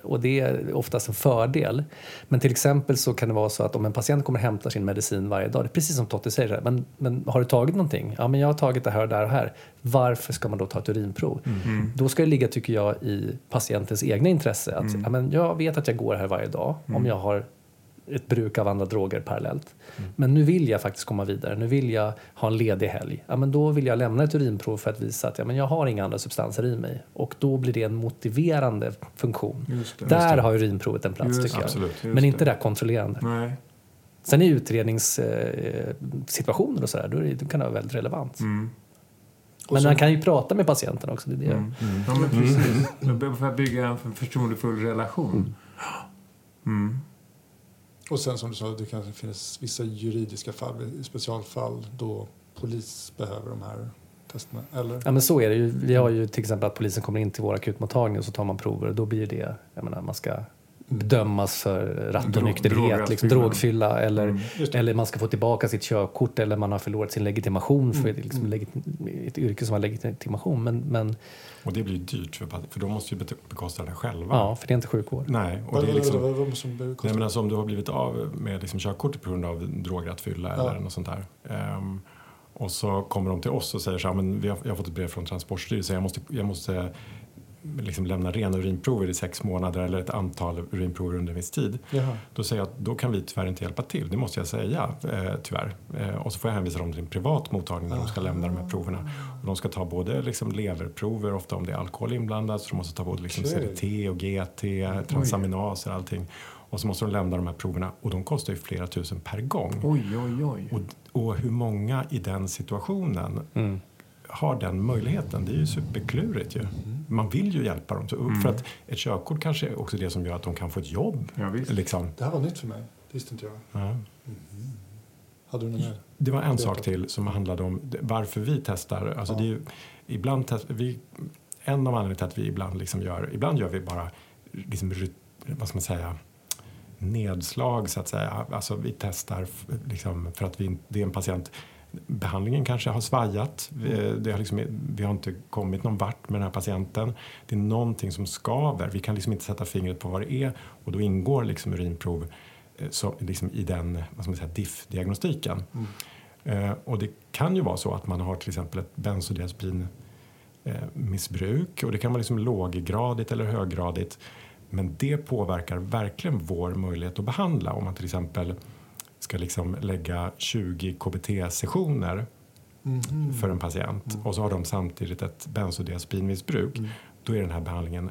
och det är oftast en fördel. Men till exempel så kan det vara så att om en patient kommer och hämtar sin medicin varje dag, det är precis som Totte säger, här, men, men har du tagit någonting? Ja, men jag har tagit det här och där och här. Varför ska man då ta ett urinprov? Då ska det ligga, tycker jag, i patientens egna intresse. Att, ja, men jag vet att jag går här varje dag om jag har ett bruk av andra droger parallellt. Men nu vill jag faktiskt komma vidare. Nu vill jag ha en ledig helg. Ja, men då vill jag lämna ett urinprov för att visa att ja, men jag har inga andra substanser i mig. Och då blir det en motiverande funktion. Just det. Där har urinprovet en plats Just tycker jag. absolut. Men inte det. där kontrollerande. Nej. Sen i utredningssituationer eh, och sådär, då, är det, då kan det vara väldigt relevant. Mm. Men man kan ju prata med patienten också. Det är det. Mm. Ja, men precis. För att bygga en förtroendefull relation. Mm. Och sen som du sa, det kanske finns vissa juridiska fall, specialfall då polis behöver de här testerna. Eller? Ja men så är det ju. Vi har ju till exempel att polisen kommer in till vår akutmottagning och så tar man prover och då blir det, jag menar man ska bedömas för rattonykterhet, Drog- liksom drogfylla eller, Mm. Eller man ska få tillbaka sitt körkort eller man har förlorat sin legitimation för Mm. liksom, legit- ett yrke som har legitimation. Men, men Och det blir dyrt för, för de måste ju bekosta det själva. ja, för det är inte sjukvård. Nej, och det är liksom... vad, vad Nej, men alltså, om du har blivit av med liksom körkortet på grund av drograttfylla Ja. eller något sånt där. Ehm, och så kommer de till oss och säger så här, men vi har, jag har fått ett brev från Transportstyrelsen, jag måste, jag måste liksom lämna rena urinprover i sex månader eller ett antal urinprover under en viss tid. Jaha. Då säger jag att då kan vi tyvärr inte hjälpa till, det måste jag säga eh, tyvärr. Eh, och så får jag hänvisa dem till en privat mottagning där de ska lämna de här proverna. Och de ska ta både liksom leverprover, ofta om det är alkohol inblandat, så de måste ta både liksom Okej. CDT och GT, transaminaser och allting. Och så måste de lämna de här proverna och de kostar ju flera tusen per gång. Oj, oj, oj. Och, och hur många i den situationen Mm. Har den möjligheten? Det är ju superklurigt ju. Man vill ju hjälpa dem. Så- För att ett körkort kanske är också det som gör att de kan få ett jobb. Ja, visst. Liksom. Det här var nytt för mig. Det visste inte jag. Ja. Hade du något mer? Det var en sak till som handlade om varför vi testar. Alltså Ja. det är ju, ibland test, vi, en av anledningarna till att vi ibland liksom gör, ibland gör vi bara liksom, vad ska man säga, nedslag så att säga. Alltså vi testar liksom, för att vi, det är en patient Behandlingen kanske har svajat. Vi, det har liksom, vi har inte kommit någon vart med den här patienten. Det är någonting som skaver. Vi kan liksom inte sätta fingret på vad det är och då ingår liksom urinprov eh, så, liksom i den vad ska man säga, DIF-diagnostiken. Eh, och det kan ju vara så att man har till exempel ett bensodiazepin eh, missbruk och det kan vara liksom låggradigt eller höggradigt. Men det påverkar verkligen vår möjlighet att behandla om man till exempel ska liksom lägga 20 KBT-sessioner Mhm. för en patient och så har de samtidigt ett bensodiazepinmissbruk. Då är den här behandlingen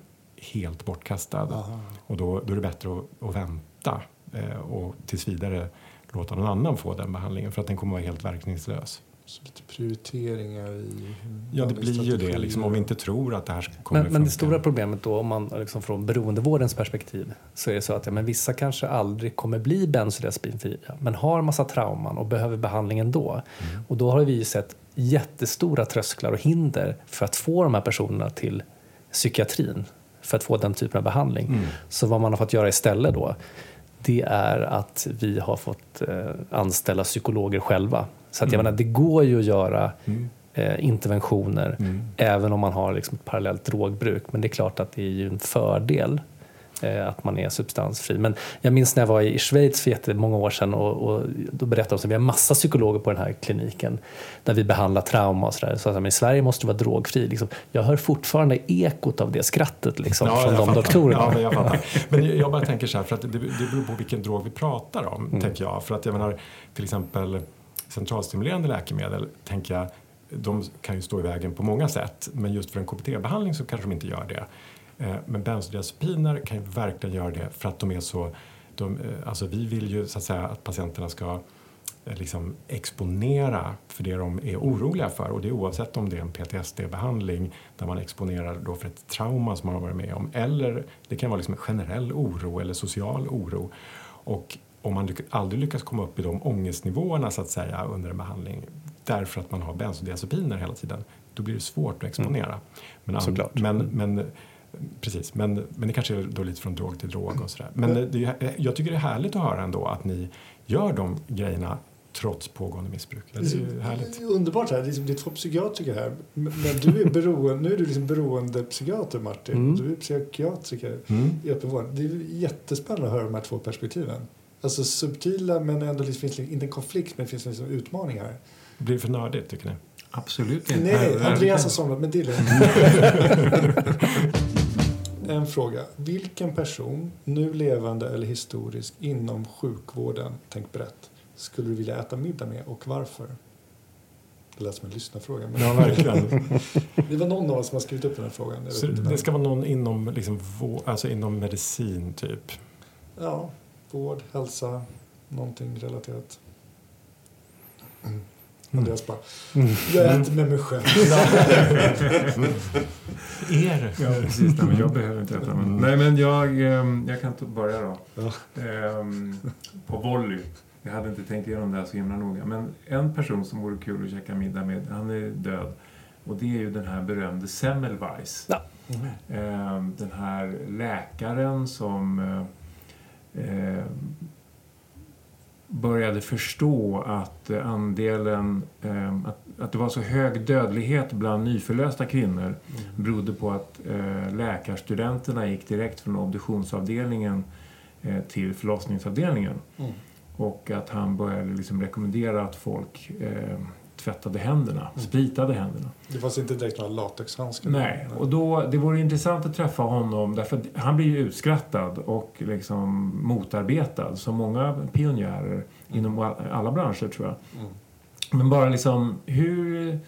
helt bortkastad. Aha. Och då, då är det bättre att, att vänta eh, och tills vidare låta någon annan få den behandlingen för att den kommer vara helt verkningslös. Så lite prioriteringar i Ja, det blir ju det liksom, om vi inte tror att det här kommer Men, men det stora problemet då, om man liksom från beroendevårdens perspektiv, så är det så att ja, men vissa kanske aldrig kommer bli bensodiazepinfria, men har massa trauman och behöver behandling ändå. Mm. Och då har vi ju sett jättestora trösklar och hinder för att få de här personerna till psykiatrin, för att få den typen av behandling. Mm. Så vad man har fått göra istället då, det är att vi har fått eh, anställa psykologer själva. Så att jag Mm. menar, det går ju att göra eh, interventioner Mm. även om man har liksom ett parallellt drogbruk. Men det är klart att det är ju en fördel eh, att man är substansfri. Men jag minns när jag var i Schweiz för jättemånga år sedan och, och då berättade de att vi har massa psykologer på den här kliniken där vi behandlar trauma och sådär. Så att, men i Sverige måste du vara drogfri. Liksom, jag hör fortfarande ekot av det skrattet liksom, från jag de fattar. doktorerna. Ja, men jag fattar. <laughs> Men jag bara tänker så här, för att det, det beror på vilken drog vi pratar om, Mm. tänker jag. För att jag menar, till exempel centralstimulerande läkemedel, tänker jag, de kan ju stå i vägen på många sätt. Men just för en KBT-behandling så kanske de inte gör det. Eh, men bensodiazepiner kan ju verkligen göra det för att de är så... De, eh, alltså vi vill ju så att säga att patienterna ska eh, liksom exponera för det de är oroliga för. Och det är oavsett om det är en PTSD-behandling där man exponerar då för ett trauma som man har varit med om. Eller det kan vara liksom generell oro eller social oro. Och om man lyck- aldrig lyckas komma upp i de ångestnivåerna så att säga under en behandling därför att man har bensodiazepiner hela tiden, då blir det svårt att exponera. Men, an- Såklart. men, men, precis, men, men det kanske är då lite från drog till drog och sådär. Men det, är- jag tycker det är härligt att höra ändå att ni gör de grejerna trots pågående missbruk. Det är ju härligt. Underbart här. Det är, det är två psykiatriker här. Men men du är beroende, nu är du liksom beroendepsykiater Martin. Mm. Du är psykiatriker Mm. i öppenvården. Det är jättespännande att höra de här två perspektiven. Alltså subtila men ändå liksom, finns det inte en konflikt men det finns liksom utmaningar. här. Blir det för nördigt tycker ni? Absolut inte. Nej, Andreas har somnat men det är lugnt. <laughs> En fråga. Vilken person, nu levande eller historisk, inom sjukvården, tänk brett, skulle du vilja äta middag med och varför? Det lät som en lyssnarfråga. Men Ja, verkligen. det var någon av oss som har skrivit upp den här frågan. Jag vet Så inte det ska vara någon inom, liksom, vå- alltså inom medicin typ? Ja, vård, hälsa, någonting relaterat. Mm. Andreas bara, jag äter med mig själv. <laughs> Er? Ja, precis. Nej, men jag behöver inte äta. Men, nej, men jag, ehm, jag kan börja då. Ja. Ehm, på volley. Jag hade inte tänkt igenom det här så himla noga. Men en person som vore kul att käka middag med, han är död. Och det är ju den här berömde Semmelweis. Ja. Ehm, den här läkaren som eh, började förstå att andelen, eh, att, att det var så hög dödlighet bland nyförlösta kvinnor berodde på att eh, läkarstudenterna gick direkt från obduktionsavdelningen eh, till förlossningsavdelningen. Mm. Och att han började liksom rekommendera att folk tvättade händerna, spritade händerna. Det fanns inte direkt några latexhandskar. Nej, och då, det vore intressant att träffa honom därför han blir ju utskrattad och liksom motarbetad som många pionjärer inom all- alla branscher tror jag. Mm. Men bara liksom hur...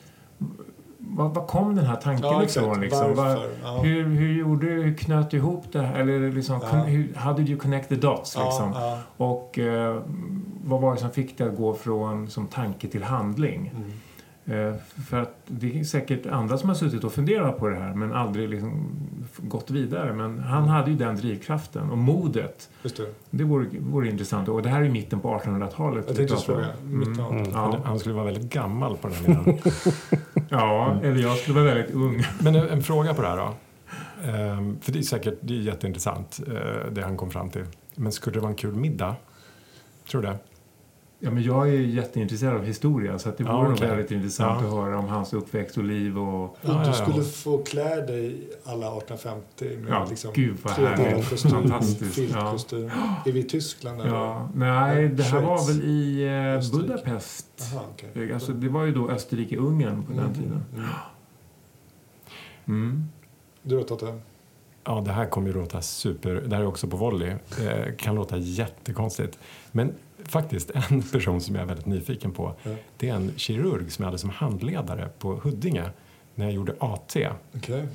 Vad, vad kom den här tanken Ja, ifrån? Liksom? Varför? Ja. hur, hur gjorde du, hur knöt du ihop det här? Eller liksom, Ja. hur, how did you connect the dots? Liksom? Ja, Och eh, vad var det som fick dig att gå från som tanke till handling? Mm. Eh, för att det är säkert andra som har suttit och funderat på det här men aldrig liksom gått vidare. Men han hade ju den drivkraften och modet. Just det. Det vore, vore intressant. Och det här är i mitten på 1800-talet. Jag vi tänkte just pratar fråga. om. Mitten av- Mm. Han, Ja, han skulle vara väldigt gammal på den här middagen. <laughs> ja, eller jag skulle vara väldigt ung. Men en, en fråga på det här då. Ehm, för det är säkert det är jätteintressant eh, det han kom fram till. Men skulle det vara en kul middag? Tror du det? Ja, men jag är ju jätteintresserad av historia så att det Ja, vore nog okej. väldigt intressant Ja. att höra om hans uppväxt och liv. Och, Och Ja, ja, du ja. skulle få klä dig alla 1850 med Ja, liksom gud vad härligt. kostym, Fantastiskt, filtkostym. Är vi i Tyskland? eller? ja, nej, det här var väl i eh. Budapest. Aha, okej. Alltså, det var ju då Österrike-Ungern på den Mm, tiden. mm. Mm. Du då Totte? Ja, det här kommer ju låta super... Det här är också på volley. Eh, kan låta jättekonstigt. Men faktiskt <laughs> en person som jag är väldigt nyfiken på. Ja. Det är en kirurg som jag hade som handledare på Huddinge när jag gjorde AT. Okej.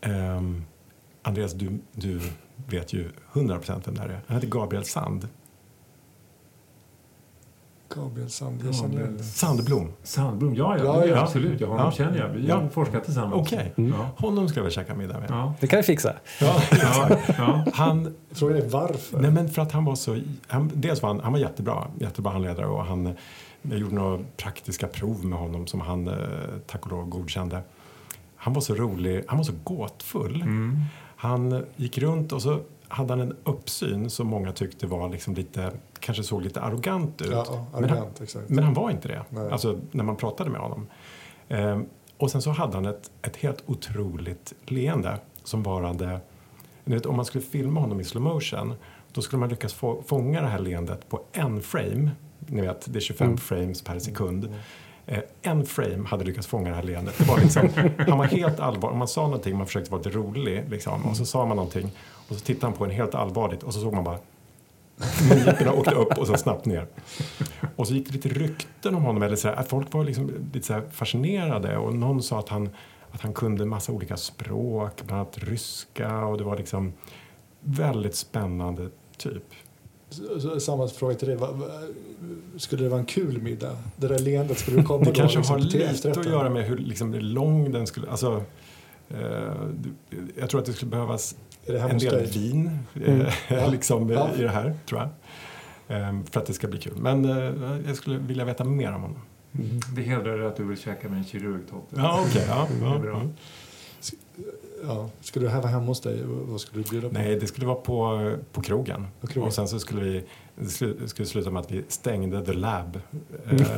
Ehm, Andreas, du, du vet ju 100% vem det är. Han heter Gabriel Sand. Gabriel Sand, jag känner igen det. Sandblom. Sandblom, ja, ja, Ja, ja. absolut. Ja, honom Ja. känner jag. Vi Ja. har forskat tillsammans. Okej, Mm. Ja. honom ska jag väl käka middag med. Ja. Det kan vi fixa. Ja, Ja. Ja. Han, Frågan är varför? nej men för att han var så... Han, dels var han, han var jättebra, jättebra handledare och han, jag gjorde några praktiska prov med honom som han eh, tack och lov godkände. Han var så rolig, han var så gåtfull. Mm. Han gick runt och så hade han en uppsyn som många tyckte var liksom lite, kanske såg lite arrogant ut. Ja, ja, men, han, arrogant, men han var inte det, Nej. alltså när man pratade med honom. Ehm, och sen så hade han ett, ett helt otroligt leende som varade... Vet, om man skulle filma honom i slow motion då skulle man lyckas få, fånga det här leendet på en frame. Ni vet, det är 25 frames per sekund. Eh, en frame hade lyckats fånga det här leendet. Det var liksom, <laughs> han var helt allvar. Om man sa någonting, man försökte vara lite rolig, liksom, och så sa man någonting och så tittade han på en helt allvarligt och så såg man bara Mungiporna åkte upp och så snabbt ner. Och så gick det lite rykten om honom. Eller så här, att folk var liksom lite så fascinerade och någon sa att han, att han kunde massa olika språk, bland annat ryska och det var liksom väldigt spännande typ. Samma fråga till dig. Skulle det vara en kul middag? Det där leendet, skulle du komma Det då kanske liksom har lite att göra med hur liksom, lång den skulle... Alltså, jag tror att det skulle behövas en del vin Mm. <laughs> eh, liksom, Ja. i det här, tror jag. Eh, för att det ska bli kul. Men eh, jag skulle vilja veta mer om honom. Det hedrar dig att du vill käka med en kirurg, Totte. Ja, okej. ja, ja, bra. Ja. Skulle det här vara hemma hos dig? Vad skulle du bjuda på? Nej, det skulle vara på, på krogen. På krogen. Och sen så skulle vi det skulle, sluta med att vi stängde the lab. Mm. <laughs>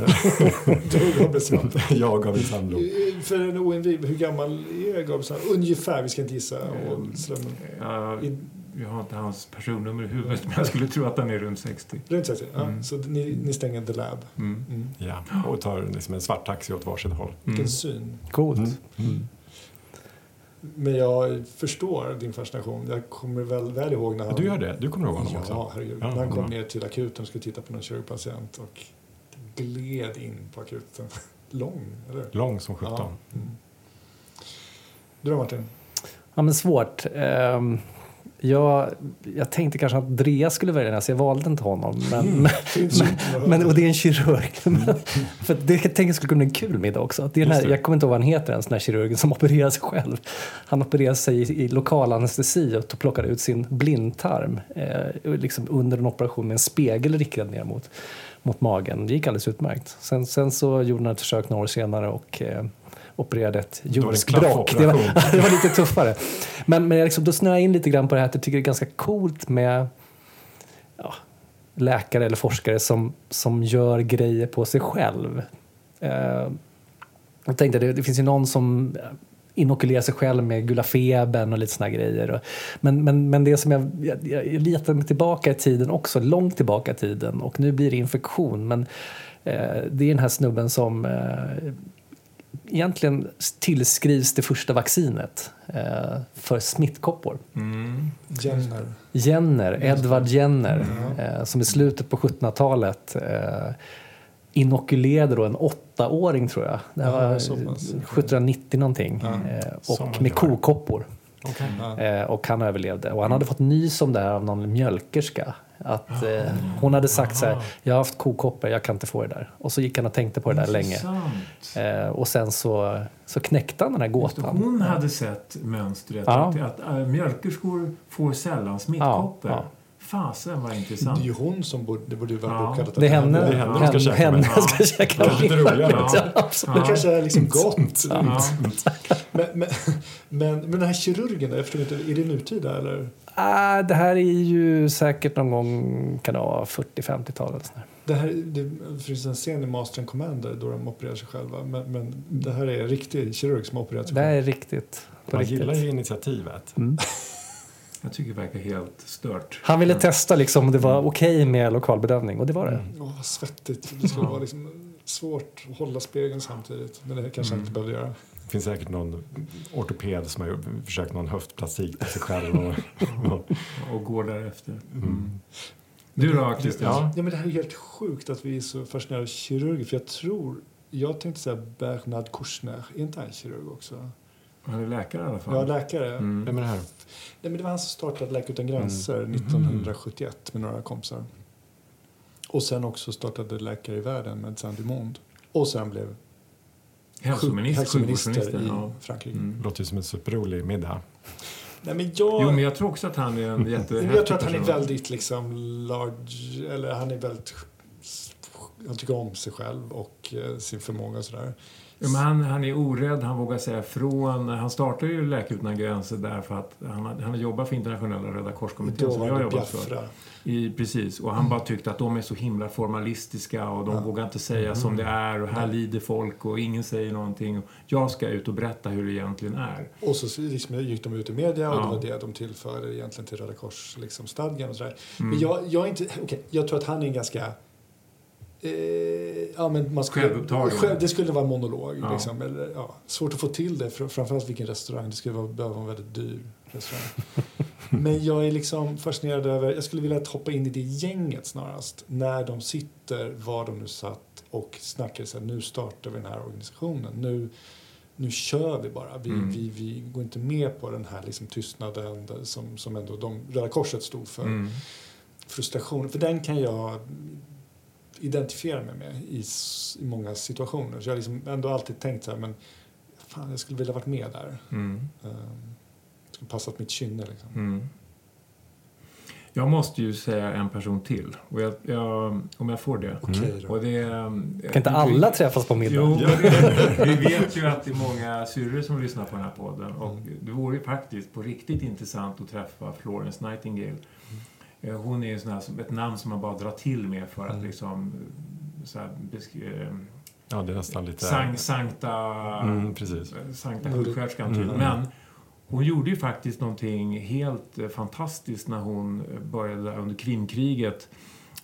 Eh, Du och Gabriel Sandlo. jag och Gabriel Sandlo. Eh, För en oinvigd, hur gammal är Gabriel Sandlo? Ungefär, vi ska inte gissa. I- jag har inte hans personnummer i huvudet, men jag skulle tro att han är runt 60. Runt 60? Ja. Mm. Så ni, ni stänger The Lab. Mm. Mm. Ja, och tar liksom en svart taxi åt varsitt håll. Vilken Mm. syn. Coolt. Men jag förstår din fascination. Jag kommer väl, väl ihåg när han... Du gör det? Du kommer ihåg honom Ja, också? herregud. Ja, när han kom bra. ner till akuten och skulle titta på någon kirurgpatient och gled in på akuten. <laughs> Lång, eller hur? Lång som sjutton. Ja. Mm. Du då Martin? Ja, men svårt. Ehm, jag, jag tänkte kanske att Andreas skulle välja den, så jag valde inte honom. Men, men, men, men, och det är en kirurg. Men, <laughs> för det jag tänkte skulle kunna bli en kul middag också. Det är här, jag kommer inte ihåg vad han heter ens, den här kirurgen som <laughs> opererar sig själv. Han opererade sig i, i lokal anestesi och plockade ut sin blindtarm eh, liksom under en operation med en spegel riktad ner mot, mot magen. Det gick alldeles utmärkt. Sen, sen så gjorde han ett försök några år senare och eh, opererade ett var det. Det var, klaffoperation. <laughs> det var lite tuffare. Men, men jag liksom, då snöar jag in lite grann på det här att jag tycker det är ganska coolt med ja, läkare eller forskare som, som gör grejer på sig själv. Eh, jag tänkte, det, det finns ju någon som inokulerar sig själv med gula febern och lite såna grejer. Och, men, men, men det som jag, jag, jag letar mig tillbaka i tiden också, långt tillbaka i tiden och nu blir det infektion. Men eh, det är den här snubben som eh, egentligen tillskrivs det första vaccinet eh, för smittkoppor. Mm. Jenner. Jenner, Edward Jenner, eh, som i slutet på 1700-talet eh, inokulerade då en åttaåring tror jag. Det Ja, var pass. 1790 någonting. Ja. Eh, och med kokoppor. Ja. Eh, och han överlevde. Och han hade fått nys om det här av någon mjölkerska. Att eh, hon hade sagt så här, jag har haft kokoppor, jag kan inte få det där. Och så gick han och tänkte på det där länge. Eh, och sen så, så knäckte han den här gåtan. Hon hade sett mönstret Ja. att, att äh, mjölkerskor får sällan smittkoppor. Ja, ja. Fasen vad Det intressant. är ju hon som borde, det borde ju vara Ja. uppkallat. Det är henne, Det är henne de ska henne, käka henne med. ska käka Det är lite roligare. Ja, absolut. Det kanske är liksom gott. Ja. Men, men, men, men den här kirurgen, då, jag förstår inte, är det nutida eller? Ah, det här är ju säkert någon gång kan det vara 40-50-talet. Det, här, det finns en scen i Master and Commander då de opererar sig själva. Men, men det här är en riktig kirurg som opererat sig Det här själv. är riktigt. På Man riktigt. gillar ju initiativet. Mm. <laughs> Jag tycker det verkar helt stört. Han ville testa liksom, om det var okej med lokalbedövning och det var det. Åh, vad svettigt. Det skulle vara liksom svårt att hålla spegeln samtidigt. Men det kanske han inte behövde göra. Det finns säkert någon ortoped som har försökt någon höftplastik på sig själv. Och, <laughs> och, Och går därefter. mm. Du då Christian? Ja. Ja, men det här är helt sjukt att vi är så fascinerade av kirurger. För jag tror, jag tänkte säga Bernard Kouchner. Är inte han kirurg också? Han är läkare i alla fall. Ja, läkare. Mm. Vem är det här? Nej, men det var han som startade Läkare utan gränser 1971 med några kompisar. Och sen också startade Läkare i världen med Saint Dumont. Och sen blev Hälsominister, hälsominister i Ja. Frankrike. Mm. Låter ju som en superrolig middag. Nej, men jag, Jo, men jag tror också att han är en jättehäftig jag tror att han är väldigt liksom large, eller han är väldigt, han tycker om sig själv och eh, sin förmåga och sådär. Ja, men han, han är orädd, han vågar säga ifrån. Han startade ju Läkare utan gränser därför att han, han har jobbat för internationella Röda korskommittén som jag har jobbat för. I, precis, och han bara tyckte att de är så himla formalistiska och de vågar inte säga som det är och här lider folk och ingen säger någonting. Jag ska ut och berätta hur det egentligen är. Och så liksom gick de ut i media och Ja. det var det de tillförde egentligen till Röda Kors liksom, och sådär. Mm. Men jag, jag är inte, okej, jag tror att han är en ganska ja, men man skulle, Självupptagen. själv, det skulle vara en monolog. Ja. Liksom, eller, ja, svårt att få till det, för, framförallt vilken restaurang. Det skulle vara, behöva vara en väldigt dyr restaurang. <laughs> men jag är liksom fascinerad över, jag skulle vilja hoppa in i det gänget snarast. När de sitter, var de nu satt och snackar så här, nu startar vi den här organisationen. Nu, nu kör vi bara. Vi, Mm. vi, vi går inte med på den här liksom tystnaden som, som ändå de, Röda Korset stod för. Mm. Frustrationen, för den kan jag identifiera mig med i, i många situationer. Så jag har liksom ändå alltid tänkt så här, men fan, jag skulle vilja varit med där. Mm. Um, skulle passat mitt kynne liksom. Mm. Jag måste ju säga en person till, och jag, jag, om jag får det. Då. Och det är, Kan inte alla träffas på middag? Jo, <laughs> men det, vi vet ju att det är många syrror som lyssnar på den här podden. Och det vore ju faktiskt på riktigt intressant att träffa Florence Nightingale. Eh, Hon är ju sån här, ett namn som man bara drar till med för att Mm. liksom så här, eh, Ja, det är nästan lite... Sank, sankta, Mm, precis. sankta Mm. sjuksköterskan typ. Mm. Men hon gjorde ju faktiskt någonting helt eh, fantastiskt när hon eh, började under Krimkriget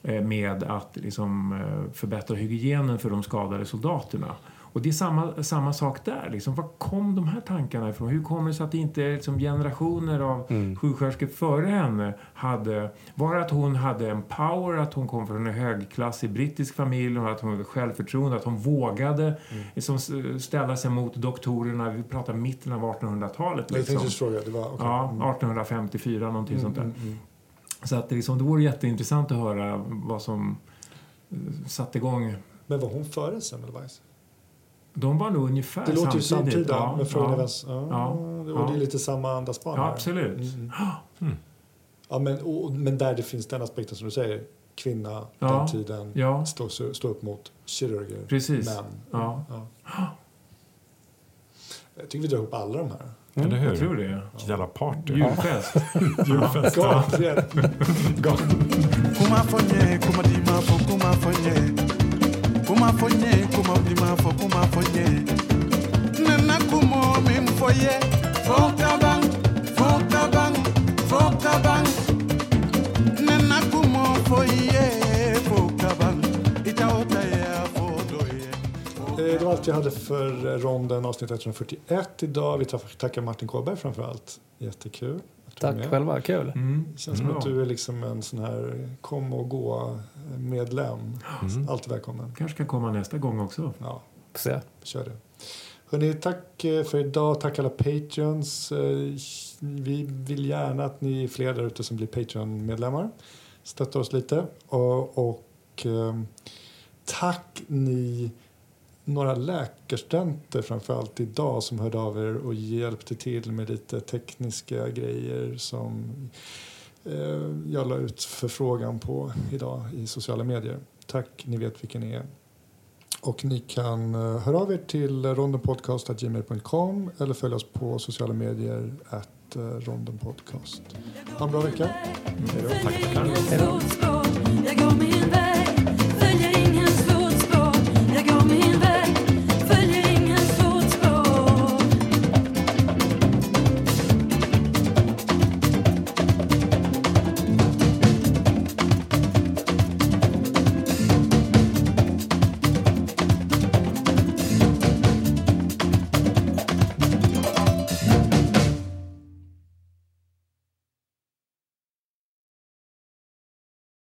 eh, med att liksom eh, förbättra hygienen för de skadade soldaterna. Och det är samma, samma sak där. Liksom. Var kom de här tankarna ifrån? Hur kommer det sig att inte liksom, generationer av Mm. sjuksköterskor före henne hade... Var att hon hade en power, att hon kom från en högklassig brittisk familj, och att hon hade självförtroende, att hon vågade liksom, s- ställa sig mot doktorerna. Vi pratar mitten av 1800-talet. Jag Liksom. fråga, det var okej. Ja, Mm. 1854, någonting sånt där. Mm, mm, Så att det, liksom, det vore jätteintressant att höra vad som eh, satte igång. Men var hon före Semmelweis? De var nog ungefär Det låter ju samtidigt. Ja, men frågan är ja. vems... Ja, Ja, Och ja. det är lite samma andasbarn Ja, absolut. Mm, mm. Mm. Ja, men, och, men där det finns den aspekten som du säger, kvinna, Ja, den tiden, Ja, stå, stå upp mot kirurger, precis. män. Ja. Jag tycker vi drar ihop alla de här. Eller hur? Jag tror det. Vilket jävla party. Julfest. Fɔ n ye kuma ma fɔ kuma n ye kuma fɔ n ye kuma di ma fɔ kuma fɔ n ye nana kumo min fɔ ye fɔ ka ban fɔ ka ban fɔ ka ban nana kumo fɔ ye fɔ ka ban i ta o ta ye. Eh, Det var allt jag hade för eh, ronden avsnitt 141 idag. Vi tack- tackar Martin Kåberg framför allt. Jättekul. Tack med. själva, kul. Mm. Det känns som Bra. att du är liksom en sån här kom och gå medlem. Mm. Alltid välkommen. Kanske kan komma nästa gång också. Ja, se. kör det. Hörrni, tack eh, för idag. Tack alla Patreons. Eh, Vi vill gärna att ni är fler där ute som blir Patreon-medlemmar. Stötta oss lite. Och, och ehm, tack ni några läkarstudenter framförallt idag som hörde av er och hjälpte till med lite tekniska grejer som eh, jag la ut förfrågan på idag i sociala medier. Tack, ni vet vilka ni är. Och ni kan eh, höra av er till rondenpodcast.gmail.com eller följa oss på sociala medier at eh, rondenpodcast. Ha en bra vecka. Hej då. Tack, tackar.